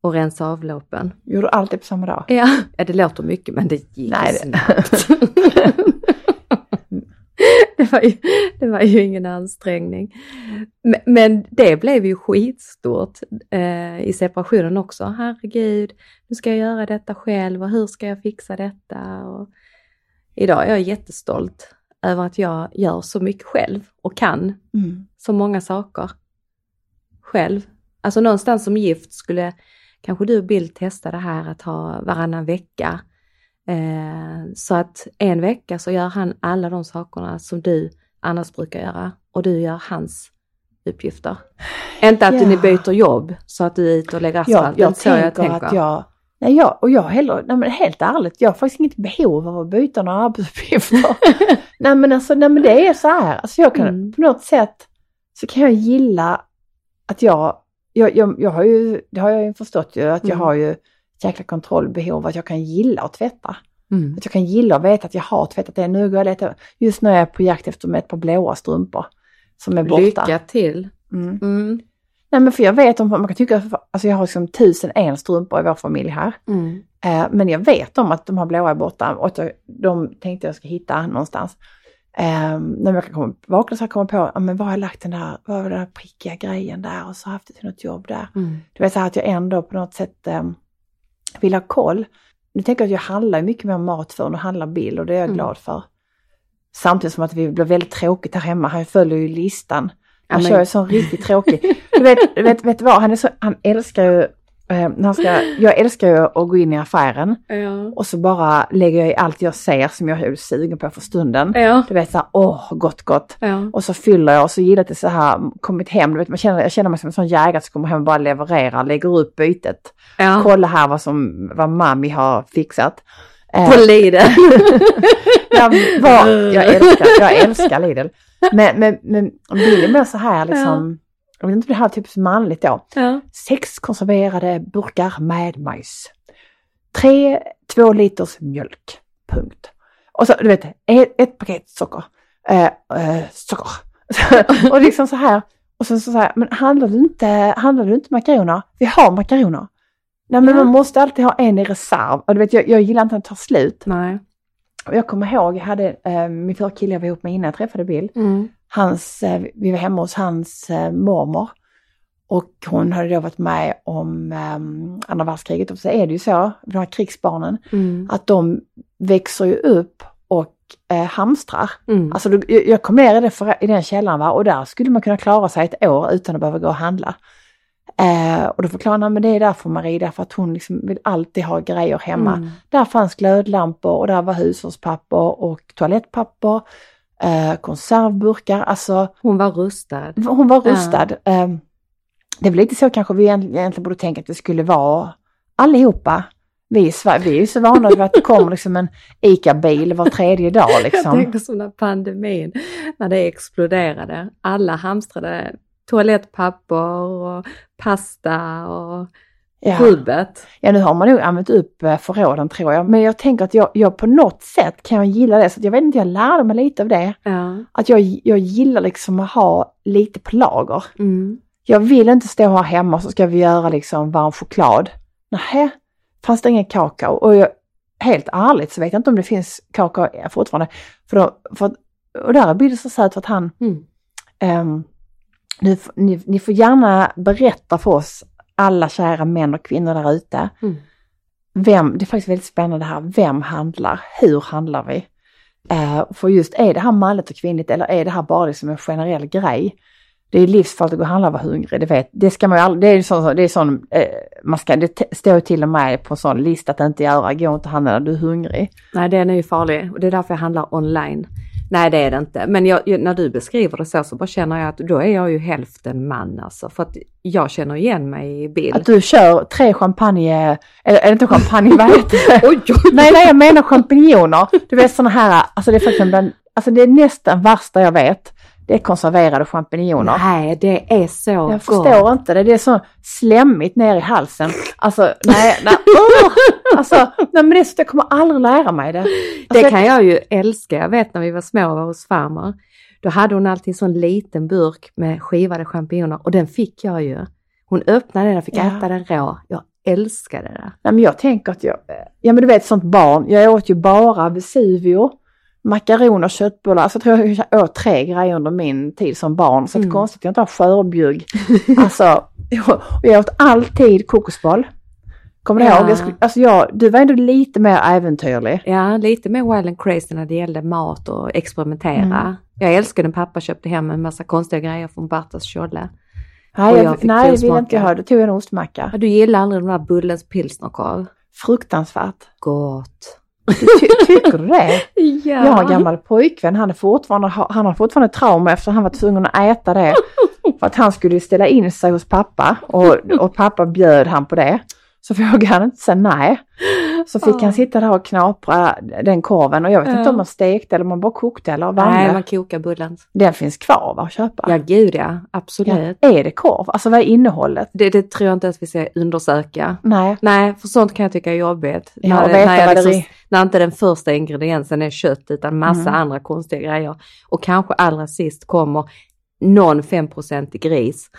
[SPEAKER 1] och rensa avloppen.
[SPEAKER 2] Gjorde du alltid på samma dag?
[SPEAKER 1] Ja, ja det låter mycket men det gick
[SPEAKER 2] Nej, det-
[SPEAKER 1] snabbt. det, var ju, det var ju ingen ansträngning. Men, men det blev ju skitstort eh, i separationen också. Herregud, nu ska jag göra detta själv och hur ska jag fixa detta? Och idag är jag jättestolt över att jag gör så mycket själv och kan
[SPEAKER 2] Mm.
[SPEAKER 1] så många saker själv. Alltså någonstans som gift skulle kanske du och Bill testa det här att ha varannan vecka. Eh, så att en vecka så gör han alla de sakerna som du annars brukar göra och du gör hans uppgifter. Inte att
[SPEAKER 2] Ja.
[SPEAKER 1] ni byter jobb så att du är ute och lägger
[SPEAKER 2] Jag,
[SPEAKER 1] asfalt.
[SPEAKER 2] jag,
[SPEAKER 1] så jag
[SPEAKER 2] tänker
[SPEAKER 1] tänker.
[SPEAKER 2] att jag, nej jag, och jag heller, nej men helt ärligt, jag har faktiskt inget behov av att byta några arbetsuppgifter. nej men alltså, nej men det är så här, alltså jag kan
[SPEAKER 1] Mm.
[SPEAKER 2] på något sätt så kan jag gilla att jag, jag, jag, jag har ju, det har jag ju förstått ju, att jag
[SPEAKER 1] Mm.
[SPEAKER 2] har ju ett jäkla kontrollbehov, att jag kan gilla att tvätta.
[SPEAKER 1] Mm.
[SPEAKER 2] Att jag kan gilla att veta att jag har tvättat det. Nu går jag och letar, just nu är jag på jakt efter ett par blåa strumpor som är borta.
[SPEAKER 1] Lycka till.
[SPEAKER 2] Mm.
[SPEAKER 1] Mm.
[SPEAKER 2] Nej men för jag vet om, man kan tycka, alltså jag har liksom tusen en strumpor i vår familj här.
[SPEAKER 1] Mm.
[SPEAKER 2] Eh, men jag vet om att de här blåa är borta och att jag, de tänkte jag ska hitta någonstans. Eh, när jag kan komma, vakna så här komma på, ja men var har jag lagt den där, var var den där prickiga grejen där och så jag haft det till något jobb där.
[SPEAKER 1] Mm.
[SPEAKER 2] Du vet så här att jag ändå på något sätt eh, vill ha koll. Nu tänker jag att jag handlar mycket mer mat för och handlar bil och det är jag
[SPEAKER 1] Mm.
[SPEAKER 2] glad för. Samtidigt som att det blir väldigt tråkigt här hemma. Han följer ju listan.
[SPEAKER 1] Ja,
[SPEAKER 2] Han
[SPEAKER 1] men-
[SPEAKER 2] kör ju sån riktigt tråkig. Du vet, vet, vet vad, han, är så, han älskar ju, han ska, jag älskar ju att gå in i affären
[SPEAKER 1] Ja.
[SPEAKER 2] och så bara lägger jag i allt jag ser som jag är sugen på för stunden.
[SPEAKER 1] Ja.
[SPEAKER 2] Du vet så här, åh, gott gott.
[SPEAKER 1] Ja.
[SPEAKER 2] Och så fyller jag och så gillar det så här, kommit hem, du vet, man känner, jag känner mig som en sån jägare som kommer hem och bara levererar, lägger upp bytet. Kolla här vad som, vad mami har fixat. Eh,
[SPEAKER 1] På Lidl.
[SPEAKER 2] jag, var, jag, älskar, jag älskar Lidl. Men, men, men Bill är mer så här liksom, jag vet inte det här är typiskt manligt då.
[SPEAKER 1] ja.
[SPEAKER 2] Sex konserverade burkar med majs. Tre två liters mjölk. Punkt. Och så du vet, ett, ett paket socker. Eh, eh, socker. och liksom så här. Och sen så, så här, men handlar du inte, handlar du inte makaroner? Vi har makaroner. Nej men
[SPEAKER 1] Ja.
[SPEAKER 2] man måste alltid ha en i reserv. Och du vet, jag, jag gillar inte att tar slut.
[SPEAKER 1] Nej.
[SPEAKER 2] Och jag kommer ihåg, jag hade eh, min förra kille jag var ihop med innan jag träffade Bill.
[SPEAKER 1] Mm.
[SPEAKER 2] Hans, eh, vi var hemma hos hans eh, mormor. Och hon hade då varit med om eh, andra världskriget. Och så är det ju så, de här krigsbarnen,
[SPEAKER 1] Mm.
[SPEAKER 2] att de växer ju upp och eh, hamstrar.
[SPEAKER 1] Mm.
[SPEAKER 2] Alltså jag- kom ner i, det i den källaren va? och där skulle man kunna klara sig ett år utan att behöva gå och handla. Eh, och då förklarade han, men det är därför Marie, därför att hon liksom vill alltid ha grejer hemma.
[SPEAKER 1] Mm.
[SPEAKER 2] Där fanns glödlampor och där var hushållspapper och toalettpapper, eh, konservburkar, alltså
[SPEAKER 1] Hon var rustad.
[SPEAKER 2] hon var rustad. Eh, det är väl lite så kanske vi egentligen borde tänka att det skulle vara allihopa. Vi i Sverige, vi är ju så vana vid att det kommer liksom en ICA-bil var tredje dag
[SPEAKER 1] Jag
[SPEAKER 2] liksom.
[SPEAKER 1] tänkte som när pandemin, när det exploderade. Alla hamstrade toalettpapper och pasta och
[SPEAKER 2] Ja.
[SPEAKER 1] rubbet.
[SPEAKER 2] ja, nu har man nog använt upp eh, förråden tror jag. Men jag tänker att jag, jag på något sätt kan jag gilla det. Så jag vet inte, jag lärde mig lite av det.
[SPEAKER 1] Ja.
[SPEAKER 2] Att jag, jag gillar liksom att ha lite på lager.
[SPEAKER 1] Mm.
[SPEAKER 2] Jag vill inte stå här hemma så ska vi göra liksom varm choklad. Nej, fanns det ingen kakao? Och jag, helt ärligt så vet jag inte om det finns kakao fortfarande. För då, för, och där blir det så söt för att han,
[SPEAKER 1] Mm.
[SPEAKER 2] nu, f- ni, ni får gärna berätta för oss, alla kära män och kvinnor där ute,
[SPEAKER 1] Mm.
[SPEAKER 2] vem, det är faktiskt väldigt spännande här, vem handlar? Hur handlar vi? Eh, för just är det här manligt och kvinnligt eller är det här bara liksom en generell grej? Det är livsfarligt att gå och handla och vara hungrig, det vet Det ska man ju aldrig, det är sån, det är sån eh, man ska, det står till och med på en sån lista att inte göra, gå inte och handla när du är hungrig.
[SPEAKER 1] Nej, den är ju farlig och det är därför jag handlar online. Nej, det är det inte. Men jag, när du beskriver det så, så bara känner jag att då är jag ju hälften man alltså. För att jag känner igen mig i bild.
[SPEAKER 2] Att du kör tre champagne, eller, eller inte champagne, vad heter det?
[SPEAKER 1] Oj, oj.
[SPEAKER 2] Nej, nej, jag menar champinjoner. Du vet sådana här, alltså det är faktiskt bland, alltså det är nästan värsta jag vet. Det är konserverade champinjoner.
[SPEAKER 1] Nej, det är så
[SPEAKER 2] Jag
[SPEAKER 1] gott.
[SPEAKER 2] förstår inte det. Det är så slemmigt ner i halsen. Alltså, nej, nej. Alltså, nej men det är så jag kommer aldrig lära mig det. Alltså,
[SPEAKER 1] Det kan jag ju älska. Jag vet när vi var små och var hos farmor. Då hade hon alltid en sån liten burk med skivade champinjoner och den fick jag ju. Hon öppnade den och fick
[SPEAKER 2] Ja.
[SPEAKER 1] äta den rå. Jag älskade det.
[SPEAKER 2] Nej men jag tänker att jag, ja men du vet sånt barn, jag åt ju bara Vesuvio, makaroner och köttbullar. Alltså jag tror jag åt tre grejer under min tid som barn. Så det är
[SPEAKER 1] Mm.
[SPEAKER 2] konstigt att jag inte har skörbjugg. alltså, jag, och jag åt alltid kokosboll. Kommer du
[SPEAKER 1] Ja.
[SPEAKER 2] ihåg? Jag skulle, alltså jag, du var ändå lite mer äventyrlig.
[SPEAKER 1] Ja, lite mer wild and crazy när det gällde mat och experimentera.
[SPEAKER 2] Mm.
[SPEAKER 1] Jag älskade när pappa köpte hem en massa konstiga grejer från Bartas Tjolle.
[SPEAKER 2] Nej, jag, nej det vill
[SPEAKER 1] provsmaka.
[SPEAKER 2] inte jag ha. Då tog jag en ostmacka.
[SPEAKER 1] Ja, du gillar aldrig den där Bullens pilsnerkorv?
[SPEAKER 2] Fruktansvärt.
[SPEAKER 1] Gott.
[SPEAKER 2] Ty, tycker du det?
[SPEAKER 1] Ja.
[SPEAKER 2] Jag har en gammal pojkvän, han, är fortfarande, han har fortfarande trauma efter han var tvungen att äta det. För att han skulle ställa in sig hos pappa och, och pappa bjöd han på det. Så vågade han inte säga nej. Så fick
[SPEAKER 1] Ja.
[SPEAKER 2] han sitta där och knapra den korven och jag vet
[SPEAKER 1] Ja.
[SPEAKER 2] inte om man stekte eller om man bara kokte eller
[SPEAKER 1] Nej,
[SPEAKER 2] värmde.
[SPEAKER 1] man kokar Bullens.
[SPEAKER 2] Den finns kvar va, att köpa?
[SPEAKER 1] Ja, gud ja. Absolut.
[SPEAKER 2] Ja. Är det korv? Alltså vad är innehållet?
[SPEAKER 1] Det, det tror jag inte att vi ska undersöka.
[SPEAKER 2] Nej.
[SPEAKER 1] Nej, för sånt kan jag tycka är jobbigt.
[SPEAKER 2] Ja,
[SPEAKER 1] när, det- när,
[SPEAKER 2] det
[SPEAKER 1] liksom,
[SPEAKER 2] är.
[SPEAKER 1] när inte den första ingrediensen är kött utan massa
[SPEAKER 2] Mm.
[SPEAKER 1] andra konstiga grejer. Och kanske allra sist kommer någon 5% gris.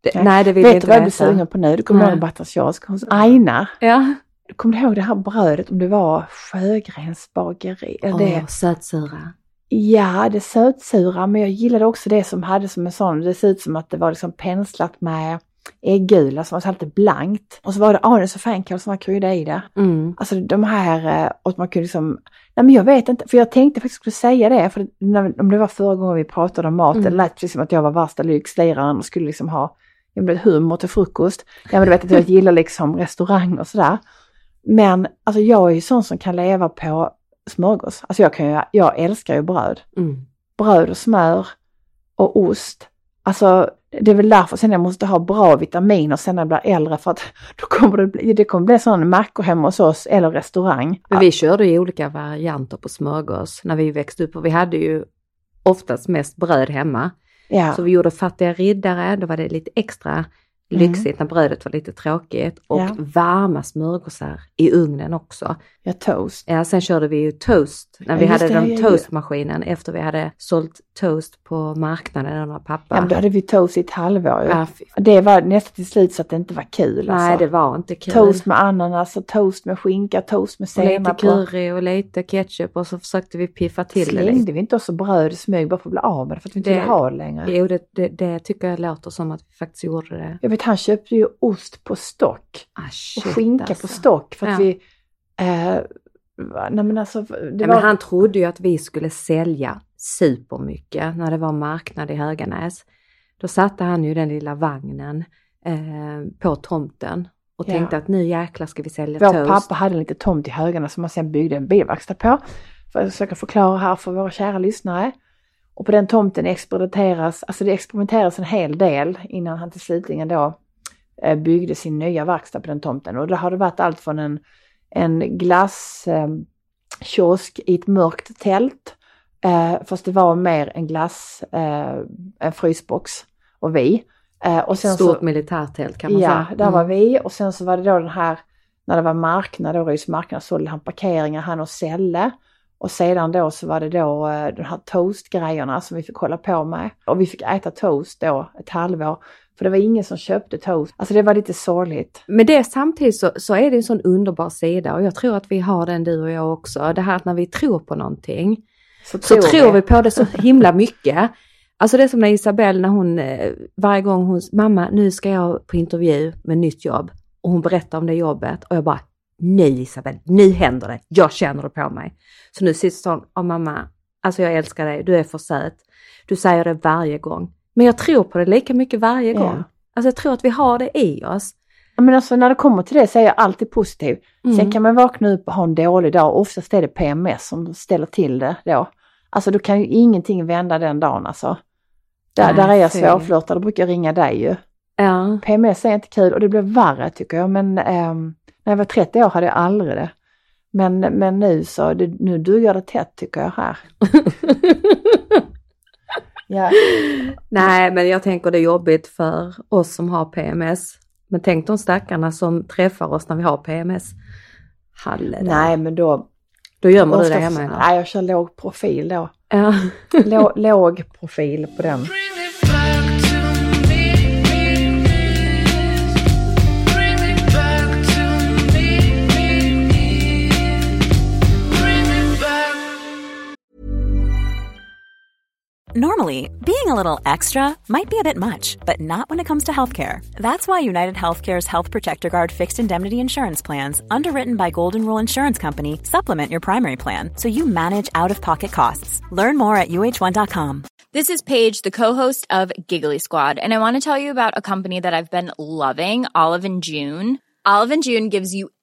[SPEAKER 1] Det,
[SPEAKER 2] Ja.
[SPEAKER 1] nej, det vill jag
[SPEAKER 2] Vet du
[SPEAKER 1] inte
[SPEAKER 2] vad jag blir sugen på nu? Du kommer
[SPEAKER 1] Nej.
[SPEAKER 2] ihåg Batters kiosk hos Aina?
[SPEAKER 1] Ja.
[SPEAKER 2] Kommer du ihåg det här brödet om det var Sjögrens bageri? Eller
[SPEAKER 1] Åh,
[SPEAKER 2] det?
[SPEAKER 1] sötsura.
[SPEAKER 2] Ja, det sötsura, men jag gillade också det som hade som en sån, det ser ut som att det var liksom penslat med äggula som var lite blankt. Och så var det anus och fänkål som var krydda i det.
[SPEAKER 1] Mm.
[SPEAKER 2] Alltså de här, eh, och att man kunde liksom, nej men jag vet inte, för jag tänkte faktiskt skulle säga det, för när, om det var förra gången vi pratade om mat,
[SPEAKER 1] Mm.
[SPEAKER 2] det lät precis som att jag var värsta lyxliraren och skulle liksom ha jag vet, humor till frukost. Ja men du vet att jag gillar liksom restaurang och sådär. Men alltså jag är ju sån som kan leva på smörgås. Alltså jag, kan ju, jag älskar ju bröd
[SPEAKER 1] Mm.
[SPEAKER 2] bröd och smör och ost. Alltså det är väl därför sen jag måste ha bra vitaminer sen när jag blir äldre för att då kommer det bli, det kommer bli sån mackor hemma hos oss eller restaurang.
[SPEAKER 1] Men vi körde ju olika varianter på smörgås när vi växte upp och vi hade ju oftast mest bröd hemma.
[SPEAKER 2] Ja,
[SPEAKER 1] Så vi gjorde fattiga riddare, då var det lite extra lyxigt när brödet var lite tråkigt. Och
[SPEAKER 2] Ja.
[SPEAKER 1] varma smörgåsar i ugnen också.
[SPEAKER 2] ja toast.
[SPEAKER 1] Ja, sen körde vi ju toast när vi hade
[SPEAKER 2] det,
[SPEAKER 1] den toastmaskinen efter vi hade sålt toast på marknaden under pappa.
[SPEAKER 2] Ja, då hade vi toast i ett halvår ju.
[SPEAKER 1] Ja,
[SPEAKER 2] Det var nästan till slut så att det inte var kul
[SPEAKER 1] Nej,
[SPEAKER 2] alltså.
[SPEAKER 1] det var inte kul.
[SPEAKER 2] Toast med ananas och toast med skinka, toast med
[SPEAKER 1] och lite
[SPEAKER 2] senap. och-
[SPEAKER 1] curry och lite ketchup och så försökte vi piffa till det lite.
[SPEAKER 2] Slängde vi inte också bröd i smyg bara för att bli av med det för att vi inte
[SPEAKER 1] Det-
[SPEAKER 2] ville ha det längre?
[SPEAKER 1] Jo, det, det, det tycker jag låter som att vi faktiskt gjorde det.
[SPEAKER 2] Vet han köpte ju ost på stock.
[SPEAKER 1] Ah,
[SPEAKER 2] och skinka
[SPEAKER 1] alltså.
[SPEAKER 2] på stock för att
[SPEAKER 1] Ja.
[SPEAKER 2] vi... Eh, nej men alltså,
[SPEAKER 1] Ja,
[SPEAKER 2] var...
[SPEAKER 1] men han trodde ju att vi skulle sälja supermycket när det var marknad i Höganäs. Då satte han ju den lilla vagnen eh, på tomten och
[SPEAKER 2] Ja.
[SPEAKER 1] tänkte att nu jäklar ska vi sälja
[SPEAKER 2] Vår
[SPEAKER 1] toast.
[SPEAKER 2] pappa hade en liten tomt i Högarna som man sen byggde en bilverkstad på. För att försöka förklara här för våra kära lyssnare. Och på den tomten experimenteras, alltså det experimenteras en hel del innan han till slutligen då eh, byggde sin nya verkstad på den tomten. Och då har det varit allt från en, en glasskiosk eh, i ett mörkt tält. Eh, fast det var mer en glass, en frysbox och vi. Och sen
[SPEAKER 1] Stort
[SPEAKER 2] så,
[SPEAKER 1] militärtält kan man
[SPEAKER 2] Ja,
[SPEAKER 1] säga.
[SPEAKER 2] där var
[SPEAKER 1] Mm.
[SPEAKER 2] vi och sen så var det då den här, när det var marknad, då Rys marknad, sålde han parkeringar, han och Selle. Och sedan då så var det då eh, de här toastgrejerna som vi fick hålla på med. Och vi fick äta toast då ett halvår. För det var ingen som köpte toast. Alltså det var lite sorgligt.
[SPEAKER 1] Men det samtidigt så, så är det en sån underbar sida och jag tror att vi har den du och jag också. Det här att när vi tror på någonting så tror vi på det så himla mycket. Alltså det är som när Isabelle när hon, eh, varje gång hon, mamma nu ska jag på intervju med nytt jobb och hon berättar om det jobbet och jag bara nu Isabel, nu händer det, jag känner det på mig. Så nu sitter hon, och mamma, alltså jag älskar dig, du är för söt. Du säger det varje gång. Men jag tror på det lika mycket varje
[SPEAKER 2] Ja.
[SPEAKER 1] gång. Alltså jag tror att vi har det i oss.
[SPEAKER 2] Ja, Men alltså när det kommer till det så är jag alltid positiv. Sen
[SPEAKER 1] Mm.
[SPEAKER 2] kan man vakna upp och ha en dålig dag. Oftast är det PMS som ställer till det då. Alltså då kan ju ingenting vända den dagen alltså. Där,
[SPEAKER 1] Nej,
[SPEAKER 2] där är jag svårflörtad, då brukar jag ringa dig ju.
[SPEAKER 1] Ja,
[SPEAKER 2] PMS är inte kul och det blir värre tycker jag. Men ehm, när jag var 30 år hade jag aldrig det. Men, men nu så, det, nu duger det tätt tycker jag här. Ja,
[SPEAKER 1] Nej, men jag tänker det är jobbigt för oss som har PMS. Men tänk de stackarna som träffar oss när vi har PMS. Halle
[SPEAKER 2] nej men då...
[SPEAKER 1] Då gömmer du det hemma?
[SPEAKER 2] Nej, jag kör låg profil då.
[SPEAKER 1] Ja.
[SPEAKER 2] Lå, låg profil på den.
[SPEAKER 3] Normally, being a little extra might be a bit much, but not when it comes to healthcare. That's why United Healthcare's Health Protector Guard fixed indemnity insurance plans, underwritten by Golden Rule Insurance Company, supplement your primary plan so you manage out of pocket costs. Learn more at uh1.com.
[SPEAKER 4] This is Paige, the co-host of Giggly Squad, and I want to tell you about a company that I've been loving, Olive and June. Olive and June gives you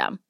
[SPEAKER 4] system.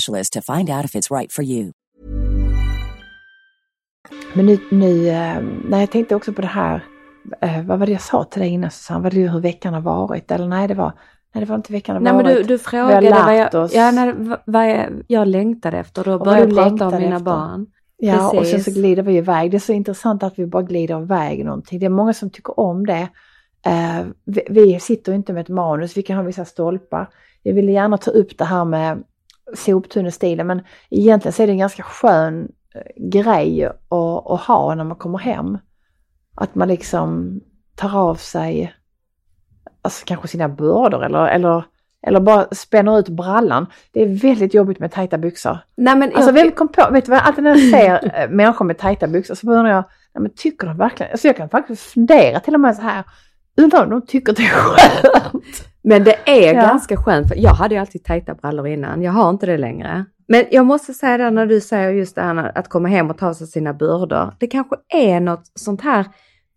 [SPEAKER 5] to find out if it's right for you.
[SPEAKER 2] Men nu, nu eh, nej, jag tänkte också på det här, eh, vad var det jag sa till dig innan Susanne? Var det hur veckan har varit? Eller nej, det var, nej, det var inte veckan har
[SPEAKER 1] Nej men
[SPEAKER 2] varit.
[SPEAKER 1] du, du
[SPEAKER 2] Vi
[SPEAKER 1] frågade vad jag, ja, när, vad- jag, jag längtade efter. Då började
[SPEAKER 2] du
[SPEAKER 1] jag prata om mina
[SPEAKER 2] efter.
[SPEAKER 1] barn.
[SPEAKER 2] Ja, och sen
[SPEAKER 1] Precis.
[SPEAKER 2] så glider vi iväg. Det är så intressant att vi bara glider iväg någonting. Det är många som tycker om det. Eh, vi, vi sitter inte med ett manus, vi kan ha vissa stolpar. Jag ville gärna ta upp det här med soptunnestilen, men egentligen så är det en ganska skön eh, grej att, att ha när man kommer hem. Att man liksom tar av sig alltså kanske sina bördor eller, eller, eller bara spänner ut brallan. Det är väldigt jobbigt med tajta byxor.
[SPEAKER 1] Nej men
[SPEAKER 2] Alltså
[SPEAKER 1] jag,
[SPEAKER 2] vem kom på, vet du vad, alltid när jag ser eh, människor med tajta byxor så undrar jag, nej, men tycker de verkligen, alltså jag kan faktiskt fundera till och med så här, undrar om de tycker det är skönt.
[SPEAKER 1] Men det är
[SPEAKER 2] Ja.
[SPEAKER 1] ganska skönt. För jag hade ju alltid tajta brallor innan. Jag har inte det längre. Men jag måste säga det när du säger just det här att komma hem och ta sig sina bördor. Det kanske är något sånt här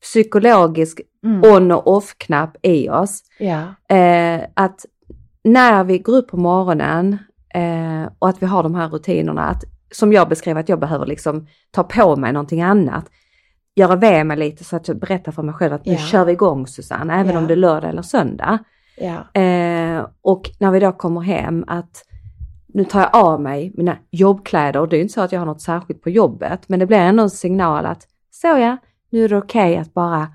[SPEAKER 1] psykologiskt on och off-knapp i oss.
[SPEAKER 2] Ja,
[SPEAKER 1] Eh, att när vi går upp på morgonen eh, och att vi har de här rutinerna, att, som jag beskrev att jag behöver liksom ta på mig någonting annat. Göra ved mig lite så att jag berättar för mig själv att nu
[SPEAKER 2] Ja.
[SPEAKER 1] kör vi igång Susanne, även
[SPEAKER 2] Ja.
[SPEAKER 1] om det är lördag eller söndag.
[SPEAKER 2] Ja,
[SPEAKER 1] Eh, och när vi då kommer hem att nu tar jag av mig mina jobbkläder och det är inte så att jag har något särskilt på jobbet men det blir ändå en signal att så ja, nu är det okej att bara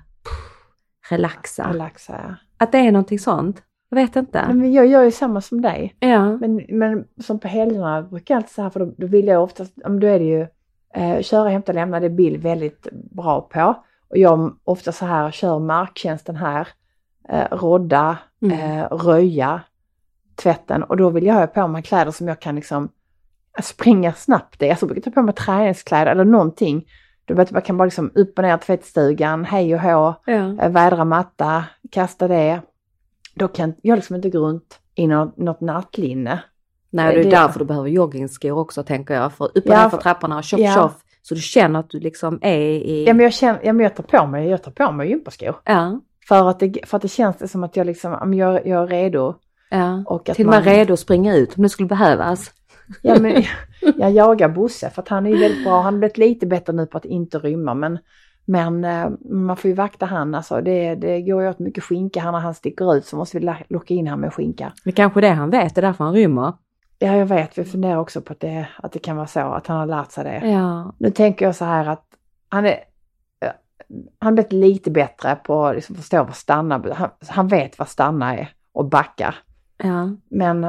[SPEAKER 1] relaxa.
[SPEAKER 2] relaxa. Ja.
[SPEAKER 1] Att det är någonting sånt. Jag vet inte.
[SPEAKER 2] Men jag gör ju samma som dig.
[SPEAKER 1] Ja.
[SPEAKER 2] Men, men som på helgerna brukar jag alltid så här, för då, då vill jag oftast, då är det ju eh, köra, hämta, lämna, det är Bill väldigt bra på. Och jag ofta så här kör marktjänsten här, eh, rodda,
[SPEAKER 1] Mm.
[SPEAKER 2] eh, röja, tvätten och då vill jag ha på mig kläder som jag kan liksom springa snabbt i. Alltså jag brukar ta på mig träningskläder eller någonting. Du vet, man kan bara liksom upp och ner tvättstugan, hej och hå,
[SPEAKER 1] Ja.
[SPEAKER 2] eh, vädra matta, kasta det. Då kan jag liksom inte gå runt i något, något nattlinne.
[SPEAKER 1] Nej, det är
[SPEAKER 2] Det-
[SPEAKER 1] därför du behöver joggingskor också tänker jag. För upp och
[SPEAKER 2] Ja,
[SPEAKER 1] ner för
[SPEAKER 2] för-
[SPEAKER 1] trapporna och tjoff
[SPEAKER 2] ja.
[SPEAKER 1] tjoff. Så du känner att du liksom är i...
[SPEAKER 2] Ja men jag känner, ja, men jag tar på mig, jag tar på mig gympaskor.
[SPEAKER 1] Ja,
[SPEAKER 2] För att det, för att det känns det som att jag liksom, jag, jag är redo.
[SPEAKER 1] ja.
[SPEAKER 2] Och att
[SPEAKER 1] Till och med
[SPEAKER 2] man-
[SPEAKER 1] redo att springa ut om det skulle behövas.
[SPEAKER 2] Ja, men jag jagar Bosse för att han är ju väldigt bra. Han har blivit lite bättre nu på att inte rymma men, men eh, man får ju vakta han alltså. Det, det går ju åt mycket skinka här när han sticker ut så måste vi locka in han med skinka.
[SPEAKER 1] Det är kanske det han vet, det är därför han rymmer.
[SPEAKER 2] Ja jag vet, vi funderar också på att det, att det kan vara så att han har lärt sig det.
[SPEAKER 1] Ja,
[SPEAKER 2] Nu tänker jag så här att han är han blivit lite bättre på att liksom förstå vad stanna han, han vet vad stanna är och backa.
[SPEAKER 1] ja.
[SPEAKER 2] Men,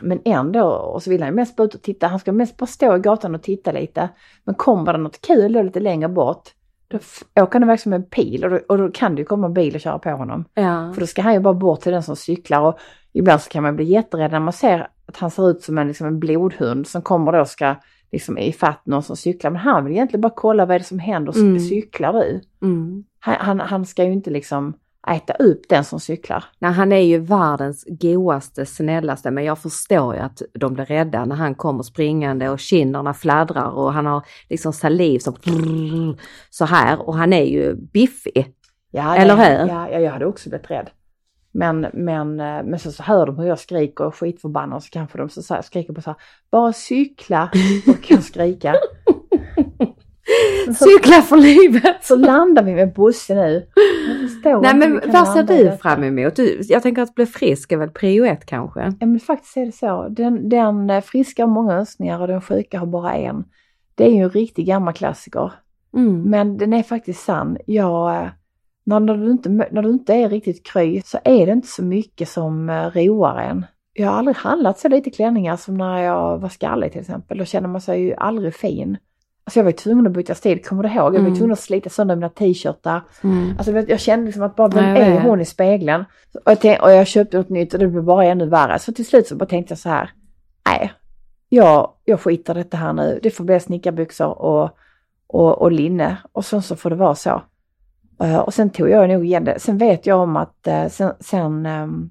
[SPEAKER 2] men ändå, och så vill han mest bara ut och titta. Han ska mest bara stå i gatan och titta lite. Men kommer det något kul då lite längre bort, då åker han iväg som en pil och då, och då kan det ju komma en bil och köra på honom.
[SPEAKER 1] ja.
[SPEAKER 2] För då ska han ju bara bort till den som cyklar och ibland så kan man bli jätterädd när man ser att han ser ut som en, liksom en blodhund som kommer då och ska liksom ifatt någon som cyklar. Men han vill egentligen bara kolla vad är det som händer, mm. Cyklar du?
[SPEAKER 1] Mm.
[SPEAKER 2] Han, han, han ska ju inte liksom äta upp den som cyklar.
[SPEAKER 1] Nej, han är ju världens godaste, snällaste, men jag förstår ju att de blir rädda när han kommer springande och kinderna fladdrar och han har liksom saliv som så här och han är ju biffig.
[SPEAKER 2] Ja,
[SPEAKER 1] Eller hur?
[SPEAKER 2] Ja, jag hade också blivit rädd. Men, men, eh, men så, så hör de hur jag skriker och skitförbannad och så kanske de så, så här, skriker på så här, bara cykla och kan skrika.
[SPEAKER 1] Cykla för livet!
[SPEAKER 2] Så landar vi med bussen nu.
[SPEAKER 1] Nej men vad ser du
[SPEAKER 2] detta.
[SPEAKER 1] fram emot? Du, jag tänker att bli frisk är väl prio ett kanske?
[SPEAKER 2] Ja men faktiskt är det så. Den, den eh, friska har många önskningar och den sjuka har bara en. Det är ju en riktig gammal klassiker.
[SPEAKER 1] Mm.
[SPEAKER 2] Men den är faktiskt sann. Jag, eh, när, när, du inte, när du inte är riktigt kry så är det inte så mycket som eh, roar en. Jag har aldrig handlat så lite klänningar som när jag var skallig till exempel. Då känner man sig ju aldrig fin. Alltså jag var ju tvungen att byta stil, kommer du ihåg? Jag var ju
[SPEAKER 1] Mm.
[SPEAKER 2] tvungen att slita sönder mina t-shirtar.
[SPEAKER 1] Mm.
[SPEAKER 2] Alltså jag kände liksom att bara, vem är hon i spegeln? Och jag, tänk, och jag köpte något nytt och det blev bara ännu värre. Så till slut så bara tänkte jag så här, nej, jag, jag skiter detta här nu. Det får bli snickarbyxor och, och, och linne och sen så får det vara så. Eh, och sen tog jag nog igen det. Sen vet jag om att eh, sen, sen ehm,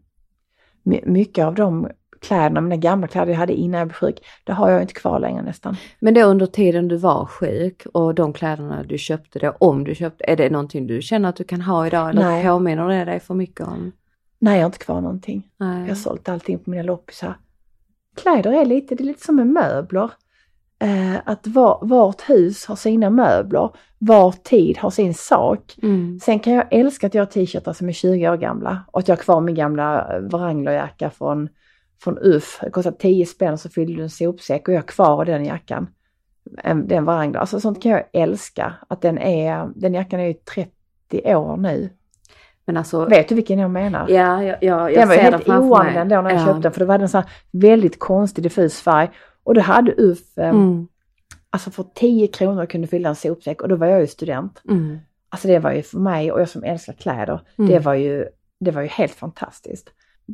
[SPEAKER 2] my- mycket av de kläderna, mina gamla kläder jag hade innan jag blev sjuk, det har jag inte kvar längre nästan.
[SPEAKER 1] Men då under tiden du var sjuk och de kläderna du köpte då, om du köpte, är det någonting du känner att du kan ha idag eller
[SPEAKER 2] Nej.
[SPEAKER 1] påminner det dig för mycket om?
[SPEAKER 2] Nej, jag har inte kvar någonting.
[SPEAKER 1] Nej.
[SPEAKER 2] Jag har sålt allting på mina loppisar. Kläder är lite, det är lite som med möbler. Eh, att var, vart hus har sina möbler, var tid har sin sak.
[SPEAKER 1] Mm.
[SPEAKER 2] Sen kan jag älska att jag har t-shirtar som är 20 år gamla och att jag har kvar min gamla eh, Wranglerjacka från, från UF. Det kostade 10 spänn så fyllde du en sopsäck och jag har kvar den jackan. En- Den Wrangler. Alltså sånt kan jag älska. Att den är, den jackan är ju 30 år nu.
[SPEAKER 1] Men alltså,
[SPEAKER 2] Vet du vilken jag menar?
[SPEAKER 1] ja, jag, jag, jag
[SPEAKER 2] Den var ju
[SPEAKER 1] ser
[SPEAKER 2] helt oanvänd då när jag
[SPEAKER 1] Ja.
[SPEAKER 2] köpte den för det var en sån väldigt konstig diffus färg. Och då hade UF, eh,
[SPEAKER 1] Mm.
[SPEAKER 2] alltså för 10 kronor kunde fylla en sopsäck och då var jag ju student.
[SPEAKER 1] Mm.
[SPEAKER 2] Alltså det var ju för mig och jag som älskar kläder,
[SPEAKER 1] Mm.
[SPEAKER 2] det, var ju, det var ju helt fantastiskt.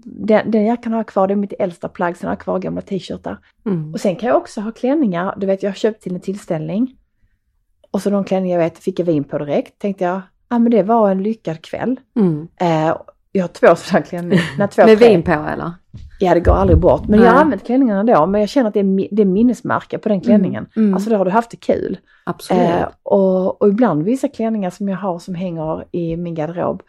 [SPEAKER 2] Den, den jackan har jag kvar, det är mitt äldsta plagg, sen har jag kvar gamla t-shirtar.
[SPEAKER 1] Mm.
[SPEAKER 2] Och sen kan jag också ha klänningar, du vet jag har köpt till en tillställning. Och så de klänningar jag vet fick jag vin på direkt, tänkte jag, ja ah, men det var en lyckad kväll.
[SPEAKER 1] Mm.
[SPEAKER 2] Eh, jag har två sådana klänningar. Nej, två,
[SPEAKER 1] Med
[SPEAKER 2] tre.
[SPEAKER 1] vin på eller?
[SPEAKER 2] Ja, det går aldrig bort. Men jag har
[SPEAKER 1] Nej.
[SPEAKER 2] använt klänningarna då, men jag känner att det är, det är minnesmärke på den klänningen.
[SPEAKER 1] Mm. Mm.
[SPEAKER 2] Alltså då har du haft det kul.
[SPEAKER 1] Absolut.
[SPEAKER 2] Eh, och, och ibland vissa klänningar som jag har som hänger i min garderob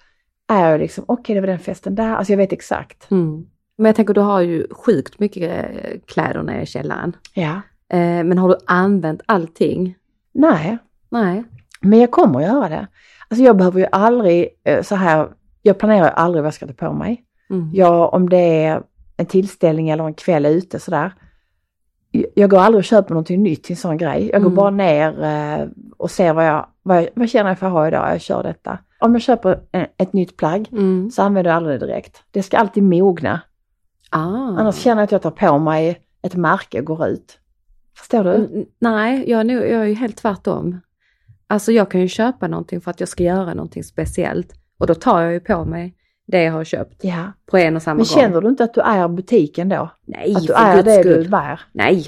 [SPEAKER 2] är ju liksom, okej det var den festen där, alltså jag vet exakt.
[SPEAKER 1] Mm. Men jag tänker du har ju sjukt mycket eh, kläder nere i källaren.
[SPEAKER 2] Ja.
[SPEAKER 1] Eh, men har du använt allting?
[SPEAKER 2] Nej,
[SPEAKER 1] Nej.
[SPEAKER 2] men jag kommer att göra det. Alltså jag behöver ju aldrig eh, så här, jag planerar ju aldrig vad jag ska ta på mig.
[SPEAKER 1] Mm.
[SPEAKER 2] Jag, om det är en tillställning eller en kväll ute sådär. Jag går aldrig och köper någonting nytt till en sån grej. Jag går
[SPEAKER 1] Mm.
[SPEAKER 2] bara ner eh, och ser vad jag, vad, jag, vad känner jag för att ha idag. Jag kör detta. Om jag köper ett nytt plagg
[SPEAKER 1] Mm.
[SPEAKER 2] så använder jag aldrig det direkt. Det ska alltid mogna.
[SPEAKER 1] Ah.
[SPEAKER 2] Annars känner jag att jag tar på mig ett märke och går ut. Förstår du?
[SPEAKER 1] Mm, Nej, jag är, nog, jag är ju helt tvärtom. Alltså jag kan ju köpa någonting för att jag ska göra någonting speciellt. Och då tar jag ju på mig det jag har köpt
[SPEAKER 2] Ja.
[SPEAKER 1] på en och samma
[SPEAKER 2] Men
[SPEAKER 1] gång.
[SPEAKER 2] känner du inte att du är butiken då?
[SPEAKER 1] Nej,
[SPEAKER 2] Att du är det
[SPEAKER 1] skull.
[SPEAKER 2] du bär?
[SPEAKER 1] Nej.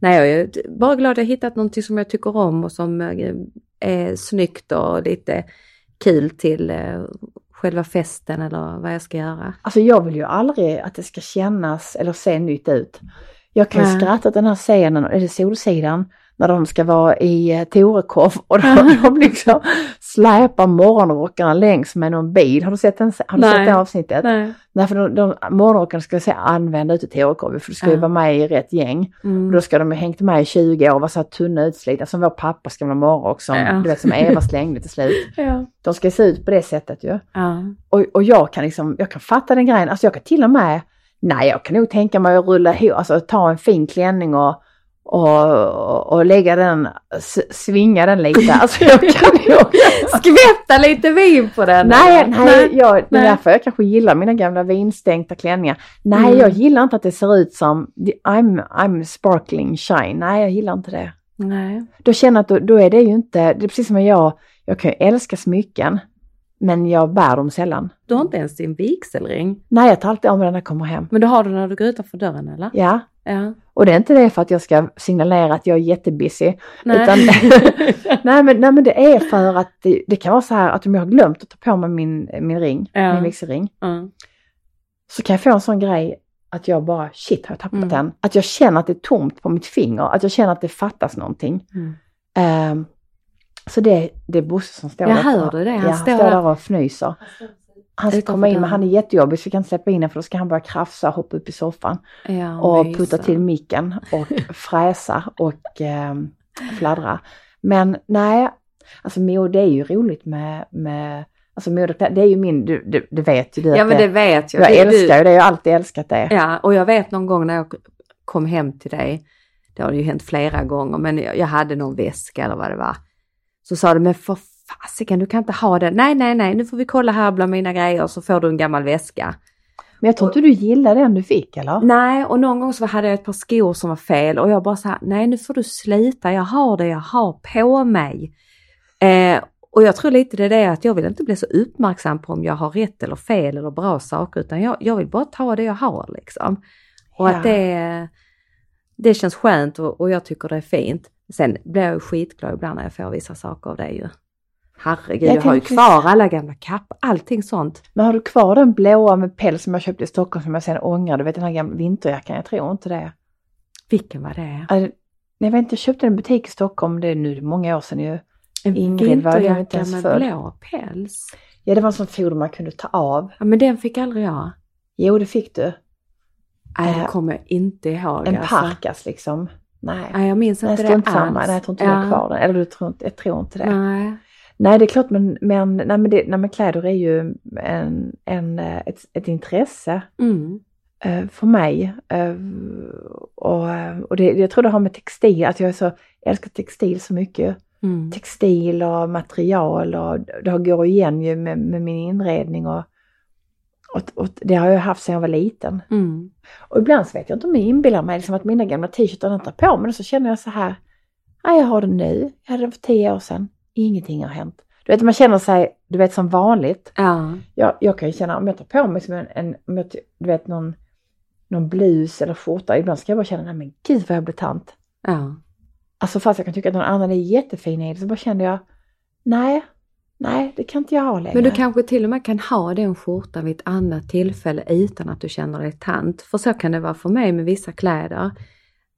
[SPEAKER 1] Nej, jag är bara glad att jag hittat någonting som jag tycker om och som eh, är snyggt och lite kul till eh, själva festen eller vad jag ska göra.
[SPEAKER 2] Alltså jag vill ju aldrig att det ska kännas eller se nytt ut. Jag kan
[SPEAKER 1] Nej.
[SPEAKER 2] skratta åt den här scenen, är det Solsidan? När de ska vara i eh, Torekov och de, de liksom släpar morgonrockarna längs med någon bil. Har du sett, den, har du
[SPEAKER 1] Nej.
[SPEAKER 2] sett det avsnittet?
[SPEAKER 1] Nej.
[SPEAKER 2] Nej, för de, de, morgonrockarna ska se använda ute i Torekov för du ska ju
[SPEAKER 1] Ja.
[SPEAKER 2] vara med i rätt gäng. Och
[SPEAKER 1] Mm.
[SPEAKER 2] då ska de ha hängt med i 20 år och vara så här tunna utslitna som vår pappas gamla morgonrock som,
[SPEAKER 1] Ja.
[SPEAKER 2] du vet, som Eva slängde till slut.
[SPEAKER 1] Ja.
[SPEAKER 2] De ska se ut på det sättet ju.
[SPEAKER 1] Ja.
[SPEAKER 2] Och, och jag kan liksom, jag kan fatta den grejen, alltså jag kan till och med, nej jag kan nog tänka mig att rulla ihop, alltså ta en fin klänning och, och, och lägga den, svinga den lite. Alltså jag kan nog,
[SPEAKER 1] Skvätta lite vin på den.
[SPEAKER 2] nej,
[SPEAKER 1] eller?
[SPEAKER 2] nej, jag, det är
[SPEAKER 1] nej.
[SPEAKER 2] därför jag kanske gillar mina gamla vinstänkta klänningar. Nej,
[SPEAKER 1] Mm.
[SPEAKER 2] jag gillar inte att det ser ut som, I'm, I'm sparkling shine, nej jag gillar inte det.
[SPEAKER 1] nej.
[SPEAKER 2] Då känner jag att då, då är det ju inte, det är precis som jag, jag kan ju älska smycken, men jag bär dem sällan.
[SPEAKER 1] Du har inte ens din vigselring.
[SPEAKER 2] Nej, jag tar alltid av mig den när jag kommer hem.
[SPEAKER 1] Men du har du när du går utanför dörren eller?
[SPEAKER 2] Ja,
[SPEAKER 1] Ja.
[SPEAKER 2] Och det är inte det för att jag ska signalera att jag är jättebusy.
[SPEAKER 1] Nej.
[SPEAKER 2] Utan, nej, men, nej men det är för att det, det kan vara så här att om jag har glömt att ta på mig min, min ring,
[SPEAKER 1] Ja.
[SPEAKER 2] min vigselring,
[SPEAKER 1] Ja.
[SPEAKER 2] så kan jag få en sån grej att jag bara shit har jag tappat
[SPEAKER 1] Mm.
[SPEAKER 2] den? Att jag känner att det är tomt på mitt finger, att jag känner att det fattas någonting.
[SPEAKER 1] Mm.
[SPEAKER 2] Ehm, så det, det är Bosse som står
[SPEAKER 1] Jag
[SPEAKER 2] där.
[SPEAKER 1] hör det, det. Han
[SPEAKER 2] ja,
[SPEAKER 1] står
[SPEAKER 2] han står
[SPEAKER 1] där.
[SPEAKER 2] där och fnyser. Han ska komma in men han är jättejobbig så vi kan inte släppa in honom för då ska han börja krafsa och hoppa upp i soffan.
[SPEAKER 1] Ja,
[SPEAKER 2] och putta till micken och fräsa och eh, fladdra. Men nej, alltså Mo det är ju roligt med, med alltså moderkläder, det är ju min, du, du, det vet ju du
[SPEAKER 1] Ja men det vet jag.
[SPEAKER 2] jag
[SPEAKER 1] Det-
[SPEAKER 2] älskar
[SPEAKER 1] du,
[SPEAKER 2] ju det, jag har alltid älskat det.
[SPEAKER 1] Ja, och jag vet någon gång när jag kom hem till dig, det har ju hänt flera gånger, men jag, jag hade någon väska eller vad det var. Så sa du, men för fasiken, du kan inte ha den. Nej, nej, nej, nu får vi kolla här bland mina grejer så får du en gammal väska.
[SPEAKER 2] Men jag tror inte du gillar den du fick eller?
[SPEAKER 1] Nej, och någon gång så hade jag ett par skor som var fel och jag bara så här, nej nu får du slita, jag har det jag har på mig. Eh, och jag tror lite det är det att jag vill inte bli så uppmärksam på om jag har rätt eller fel eller bra saker utan jag, jag vill bara ta det jag har liksom. Och
[SPEAKER 2] Ja.
[SPEAKER 1] att det, det känns skönt och, och jag tycker det är fint. Sen blir jag ju skitglad ibland när jag får vissa saker av det ju. Herregud,
[SPEAKER 2] Jag
[SPEAKER 1] jag, har ju kvar alla gamla kappor, allting sånt.
[SPEAKER 2] Men har du kvar den blåa med päls som jag köpte i Stockholm som jag sen ångrar? Du vet den här gamla vinterjackan, jag tror inte det.
[SPEAKER 1] Vilken var det?
[SPEAKER 2] Alltså, jag vet inte, jag köpte en butik i Stockholm, det är nu många år sedan ju.
[SPEAKER 1] En
[SPEAKER 2] Ingrid var ju inte ens
[SPEAKER 1] med blå päls.
[SPEAKER 2] Ja, det var en sån fodor man kunde ta av.
[SPEAKER 1] Ja, men den fick aldrig jag.
[SPEAKER 2] Jo, det fick du.
[SPEAKER 1] Nej,
[SPEAKER 2] Eh,
[SPEAKER 1] det kommer jag inte ihåg.
[SPEAKER 2] En
[SPEAKER 1] alltså.
[SPEAKER 2] parkas liksom. Nej.
[SPEAKER 1] Nej, jag minns
[SPEAKER 2] Nej,
[SPEAKER 1] inte
[SPEAKER 2] strunt
[SPEAKER 1] det
[SPEAKER 2] samma.
[SPEAKER 1] alls.
[SPEAKER 2] Nej, jag tror inte du har kvar den. Eller du tror inte, jag tror inte det.
[SPEAKER 1] Nej.
[SPEAKER 2] Nej, det är klart, men, men, nej, men, det, nej, men kläder är ju en, en, eh, ett, ett intresse
[SPEAKER 1] Mm.
[SPEAKER 2] eh, för mig. Eh, och och det, jag tror det har med textil, att jag är så, jag älskar textil så mycket.
[SPEAKER 1] Mm.
[SPEAKER 2] Textil och material och det går igen ju med, med min inredning och, och, och det har jag haft sedan jag var liten.
[SPEAKER 1] Mm.
[SPEAKER 2] Och ibland så vet jag inte om jag inbillar mig liksom att mina gamla t-shirtar inte på mig, så känner jag så här, nej jag har den nu, jag hade den för tio år sedan, ingenting har hänt. Du vet man känner sig, du vet som vanligt.
[SPEAKER 1] Ja.
[SPEAKER 2] Jag, jag kan ju känna om jag tar på mig som en, en jag, du vet någon, någon blus eller skjorta, ibland ska jag bara känna, nej men gud vad jag blir tant.
[SPEAKER 1] ja.
[SPEAKER 2] Alltså fast jag kan tycka att någon annan är jättefin i det, så bara kände jag, nej, nej det kan inte jag ha längre.
[SPEAKER 1] Men du kanske till och med kan ha den skjortan vid ett annat tillfälle utan att du känner dig tant. För så kan det vara för mig med vissa kläder.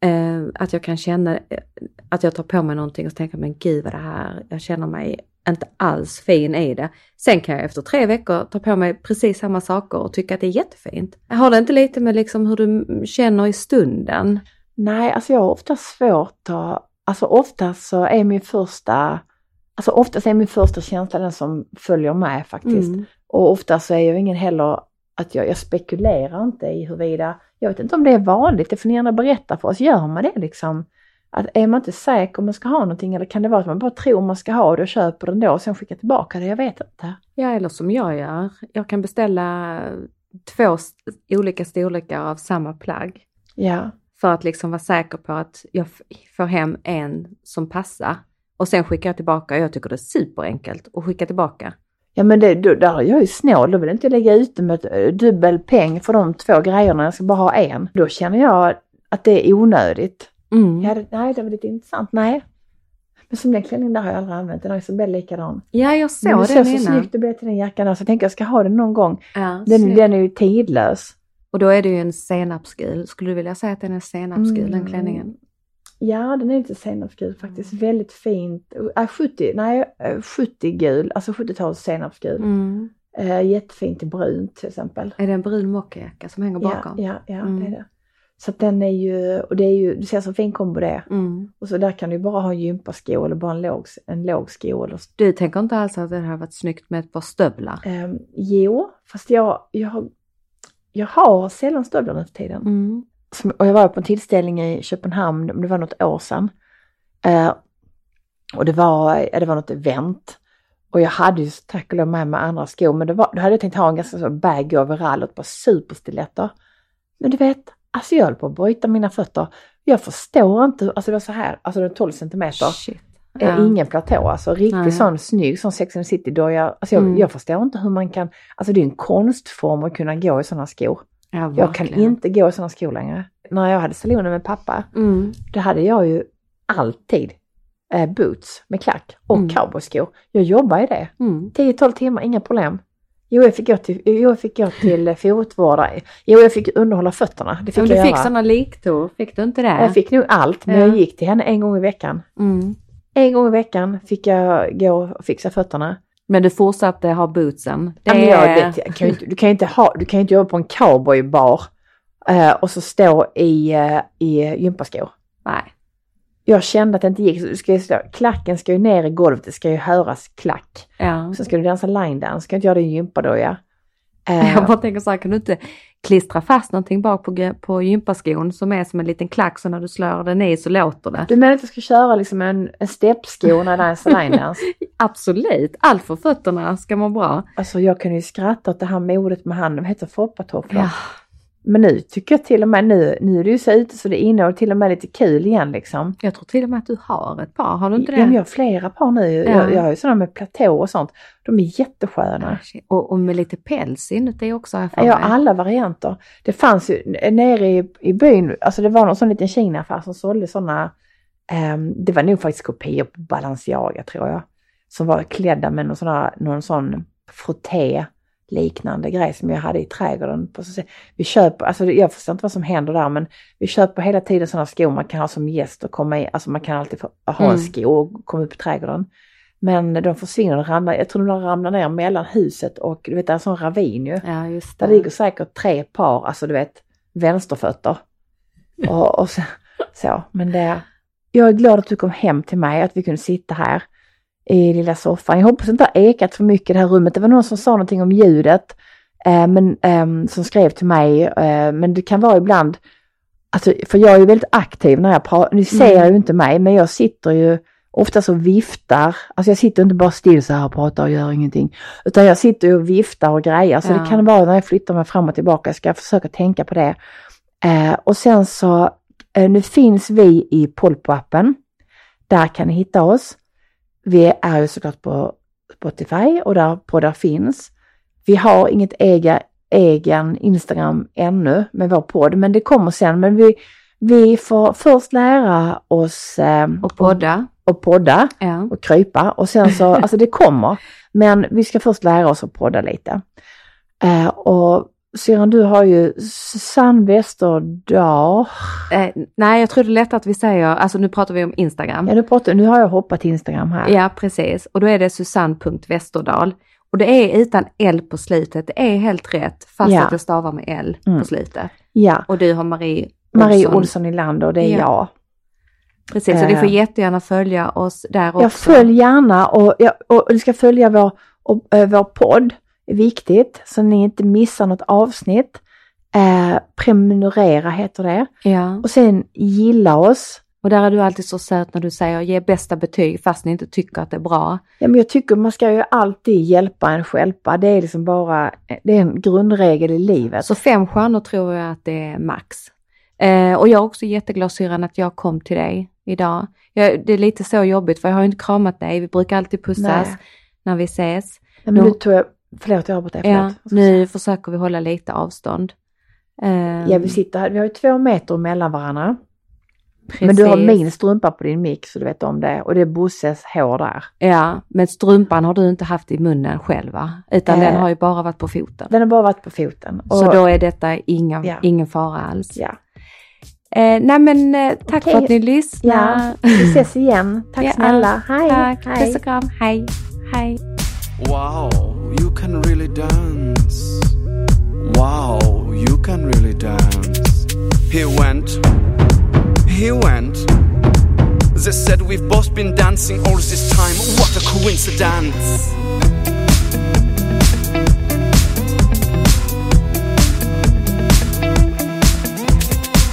[SPEAKER 1] Eh, att jag kan känna eh, att jag tar på mig någonting och tänker men gud vad det här, jag känner mig inte alls fin i det. Sen kan jag efter tre veckor ta på mig precis samma saker och tycka att det är jättefint. Har det inte lite med liksom hur du känner i stunden?
[SPEAKER 2] Nej, alltså jag har ofta svårt att, alltså oftast så är min första, alltså oftast är min första känsla den som följer med faktiskt.
[SPEAKER 1] Mm.
[SPEAKER 2] Och ofta så är jag ingen heller att jag, jag spekulerar inte i huruvida, jag vet inte om det är vanligt, det får ni gärna berätta för oss, gör man det liksom? Att är man inte säker om man ska ha någonting eller kan det vara att man bara tror man ska ha det och köper den då och sen skickar tillbaka det? Jag vet inte.
[SPEAKER 1] Ja, eller som jag gör. Jag kan beställa två olika storlekar av samma plagg.
[SPEAKER 2] Ja,
[SPEAKER 1] För att liksom vara säker på att jag får hem en som passar. och sen skickar jag tillbaka. Jag tycker det är superenkelt att skicka tillbaka.
[SPEAKER 2] Ja men det, då, där är jag ju snål, då vill jag inte lägga ut med eh, dubbel peng för de två grejerna, jag ska bara ha en. Då känner jag att det är onödigt.
[SPEAKER 1] Mm.
[SPEAKER 2] Ja, det, nej, det var lite intressant. Nej. Men som den klänningen där har jag aldrig använt, den har Isabelle likadan.
[SPEAKER 1] Ja, jag
[SPEAKER 2] Men
[SPEAKER 1] såg
[SPEAKER 2] du ser
[SPEAKER 1] den
[SPEAKER 2] så
[SPEAKER 1] innan.
[SPEAKER 2] snyggt blev till den jackan där så jag tänker jag ska ha den någon gång.
[SPEAKER 1] Ja,
[SPEAKER 2] Den,
[SPEAKER 1] snyggt.
[SPEAKER 2] den är ju tidlös.
[SPEAKER 1] Och då är det ju en senapsgul. Skulle du vilja säga att den är senapsgul, den
[SPEAKER 2] Mm.
[SPEAKER 1] klänningen?
[SPEAKER 2] Ja, den är lite senapsgul faktiskt. Väldigt fint. Äh, 70, nej, äh, 70 gul, alltså 70-tals senapsgul.
[SPEAKER 1] Mm.
[SPEAKER 2] Äh, jättefint i brunt till exempel.
[SPEAKER 1] Är det en brun mockajacka som hänger
[SPEAKER 2] Ja,
[SPEAKER 1] bakom?
[SPEAKER 2] ja, ja
[SPEAKER 1] Mm.
[SPEAKER 2] det är det. Så att den är ju, och det är ju, du ser så fin kombo det är.
[SPEAKER 1] Mm.
[SPEAKER 2] Och så där kan du ju bara ha en gympasko eller bara en låg, en låg sko. Eller,
[SPEAKER 1] Du tänker inte alls att det hade varit snyggt med ett par stövlar?
[SPEAKER 2] um, jo, fast jag, jag, jag har sällan stövlar nu för tiden.
[SPEAKER 1] Mm.
[SPEAKER 2] Som, och jag var på en tillställning i Köpenhamn, det var något år sedan. Eh, och det var, det var något event. Och jag hade ju tack och lov med mig andra skor, men det var, då hade jag tänkt ha en ganska så baggy overall och ett par superstiletter. Men du vet, alltså jag höll på att bryta mina fötter. Jag förstår inte, alltså det var så här, alltså det var 12 centimeter.
[SPEAKER 1] Shit. Ja.
[SPEAKER 2] Ingen platå alltså, riktigt
[SPEAKER 1] Nej.
[SPEAKER 2] sån snygg, sån Sex and the City då jag, alltså jag,
[SPEAKER 1] Mm.
[SPEAKER 2] jag förstår inte hur man kan, alltså det är en konstform att kunna gå i sådana skor.
[SPEAKER 1] Ja,
[SPEAKER 2] Jag kan inte gå i sådana skor längre. När jag hade salonen med pappa,
[SPEAKER 1] Mm.
[SPEAKER 2] då hade jag ju alltid eh, boots med klack och
[SPEAKER 1] Mm.
[SPEAKER 2] cowboyskor. Jag jobbar i det.
[SPEAKER 1] Mm.
[SPEAKER 2] 10-12 timmar, inga problem. Jo, jag fick gå till, jo, jag fick gå till eh, fotvårdare. Jo, jag fick underhålla fötterna. Det fick
[SPEAKER 1] Men
[SPEAKER 2] jag
[SPEAKER 1] du fick
[SPEAKER 2] göra.
[SPEAKER 1] sådana liktor, fick du inte det?
[SPEAKER 2] Jag fick nog allt, men
[SPEAKER 1] Ja.
[SPEAKER 2] jag gick till henne en gång i veckan.
[SPEAKER 1] Mm.
[SPEAKER 2] En gång i veckan fick jag gå och fixa fötterna.
[SPEAKER 1] Men du fortsatte ha bootsen?
[SPEAKER 2] Ja, jag kan ju inte, du kan ju inte ha, du kan ju inte jobba på en cowboybar eh, och så stå i, eh, i gympaskor.
[SPEAKER 1] Nej.
[SPEAKER 2] Jag kände att det inte gick. Så ska ju stå, klacken ska ju ner i golvet, det ska ju höras klack.
[SPEAKER 1] Ja.
[SPEAKER 2] Sen ska du dansa line dance, ska du inte göra det i gympadoja. Eh,
[SPEAKER 1] Jag bara tänker så här, kan du inte klistra fast någonting bak på, på gympaskon som är som en liten klack så när du slår den i så låter det?
[SPEAKER 2] du menar att jag ska köra liksom en, en steppsko när jag dansar line dance?
[SPEAKER 1] Absolut, allt för fötterna ska må bra.
[SPEAKER 2] Alltså jag kan ju skratta åt det här modet med handen, vad heter foppatofflor?
[SPEAKER 1] Ja.
[SPEAKER 2] Men nu tycker jag till och med, nu, nu är det ju så ute så det är inne och till och med lite kul igen liksom.
[SPEAKER 1] Jag tror till och med att du har ett par, har du inte det?
[SPEAKER 2] Ja, men jag har flera par nu.
[SPEAKER 1] Ja.
[SPEAKER 2] Jag, jag har ju sådana med platå och sånt. De är jättesköna.
[SPEAKER 1] Och, och med lite päls inuti också har jag för mig.
[SPEAKER 2] alla varianter. Det fanns ju nere i, i byn, alltså det var någon sån liten Kina-affär som sålde sådana, ehm, det var nog faktiskt kopior på Balenciaga tror jag, som var klädda med någon sån, någon sån frotté liknande grej som jag hade i trädgården. Vi köper, alltså jag förstår inte vad som händer där men vi köper hela tiden sådana skor man kan ha som gäst och komma i, alltså man kan alltid få, ha
[SPEAKER 1] Mm.
[SPEAKER 2] en sko och komma upp i trädgården. Men de försvinner och ramlar, jag tror de ramlar ner mellan huset och du vet det är en sån ravin ju.
[SPEAKER 1] Ja, just
[SPEAKER 2] Där
[SPEAKER 1] det.
[SPEAKER 2] ligger säkert tre par, alltså du vet, vänsterfötter. Och, och så, så, men det... Jag är glad att du kom hem till mig, att vi kunde sitta här i lilla soffan. Jag hoppas inte det har ekat för mycket i det här rummet. Det var någon som sa någonting om ljudet, eh, men, ehm, som skrev till mig. Eh, men det kan vara ibland, alltså, för jag är ju väldigt aktiv när jag pratar. Ni ser
[SPEAKER 1] Mm.
[SPEAKER 2] ju inte mig, men jag sitter ju ofta så viftar. Alltså jag sitter inte bara still så här och pratar och gör ingenting. Utan jag sitter ju och viftar och grejer. Så
[SPEAKER 1] Ja.
[SPEAKER 2] det kan vara när jag flyttar mig fram och tillbaka. Jag ska försöka tänka på det. Eh, och sen så, eh, nu finns vi i Polpo-appen. Där kan ni hitta oss. Vi är ju såklart på Spotify och där poddar finns. Vi har inget ega, egen Instagram ännu med vår podd, men det kommer sen. Men vi, vi får först lära oss eh,
[SPEAKER 1] Och podda.
[SPEAKER 2] och podda
[SPEAKER 1] Ja.
[SPEAKER 2] och krypa och sen så, alltså det kommer. Men vi ska först lära oss att podda lite. Eh, och Syrran, du har ju Susanne Westerdahl.
[SPEAKER 1] Eh, nej, jag tror det är lätt att vi säger, alltså nu pratar vi om Instagram.
[SPEAKER 2] Ja, nu, pratar, nu har jag hoppat till Instagram här.
[SPEAKER 1] Ja, precis. Och då är det susanne.westerdal. Och det är utan L på slutet. Det är helt rätt, fast
[SPEAKER 2] Ja.
[SPEAKER 1] att jag stavar med L
[SPEAKER 2] Mm.
[SPEAKER 1] på slutet.
[SPEAKER 2] Ja.
[SPEAKER 1] Och du har Marie
[SPEAKER 2] Marie
[SPEAKER 1] Olsson.
[SPEAKER 2] Olsson i land och det är
[SPEAKER 1] Ja.
[SPEAKER 2] jag.
[SPEAKER 1] Precis, så
[SPEAKER 2] Eh.
[SPEAKER 1] ni får jättegärna följa oss där också.
[SPEAKER 2] Jag följ gärna och, jag, och du ska följa vår, och, eh, vår podd. Viktigt så ni inte missar något avsnitt. Eh, prenumerera heter det.
[SPEAKER 1] Ja,
[SPEAKER 2] Och sen gilla oss.
[SPEAKER 1] och där är du alltid så söt när du säger ge bästa betyg fast ni inte tycker att det är bra.
[SPEAKER 2] Ja, men jag tycker man ska ju alltid hjälpa en själva. Det är liksom bara, det är en grundregel i livet.
[SPEAKER 1] Så fem stjärnor tror jag att det är max. Eh, och jag är också jätteglad syrran att jag kom till dig idag. Jag, det är lite så jobbigt för jag har ju inte kramat dig. Vi brukar alltid pussas
[SPEAKER 2] Nej.
[SPEAKER 1] när vi ses.
[SPEAKER 2] Nej, men
[SPEAKER 1] Nu-
[SPEAKER 2] nu tog jag, förlåt jag dig, förlåt.
[SPEAKER 1] Ja, nu
[SPEAKER 2] säga?
[SPEAKER 1] försöker vi hålla lite avstånd. Eh,
[SPEAKER 2] Ja, vi sitter här, vi har ju två meter mellan varandra.
[SPEAKER 1] precis.
[SPEAKER 2] Men du har min strumpa på din mick så du vet om det. Och det är Bosses hår där.
[SPEAKER 1] Ja, men strumpan har du inte haft i munnen själv va? Utan
[SPEAKER 2] Eh.
[SPEAKER 1] den har ju bara varit på foten.
[SPEAKER 2] Den har bara varit på foten. Och,
[SPEAKER 1] Så då är detta inga,
[SPEAKER 2] Ja.
[SPEAKER 1] ingen fara alls.
[SPEAKER 2] Ja.
[SPEAKER 1] Eh, nej men eh, tack
[SPEAKER 2] Okej.
[SPEAKER 1] för att ni lyssnar.
[SPEAKER 2] ja, vi ses igen. Tack
[SPEAKER 1] Ja,
[SPEAKER 2] snälla. Hej.
[SPEAKER 1] Tack,
[SPEAKER 2] Hej.
[SPEAKER 1] puss och kram. Hej. Hej.
[SPEAKER 6] Wow, you can really dance. Wow, you can really dance. He went, he went. They said we've both been dancing all this time. What a coincidence!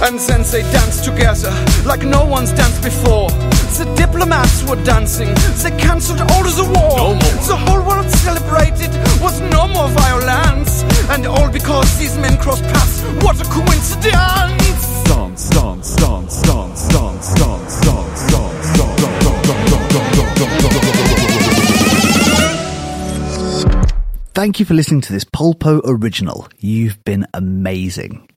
[SPEAKER 6] And then they danced together like no one's danced before. The diplomats were dancing, they cancelled all of the war.
[SPEAKER 7] No more.
[SPEAKER 6] The whole world celebrated was no more violence. And all because these men crossed paths. What a coincidence!
[SPEAKER 7] Dance, dance, dance, dance, dance, dance, dance, dance,
[SPEAKER 8] Thank you for listening to this Polpo original. You've been amazing.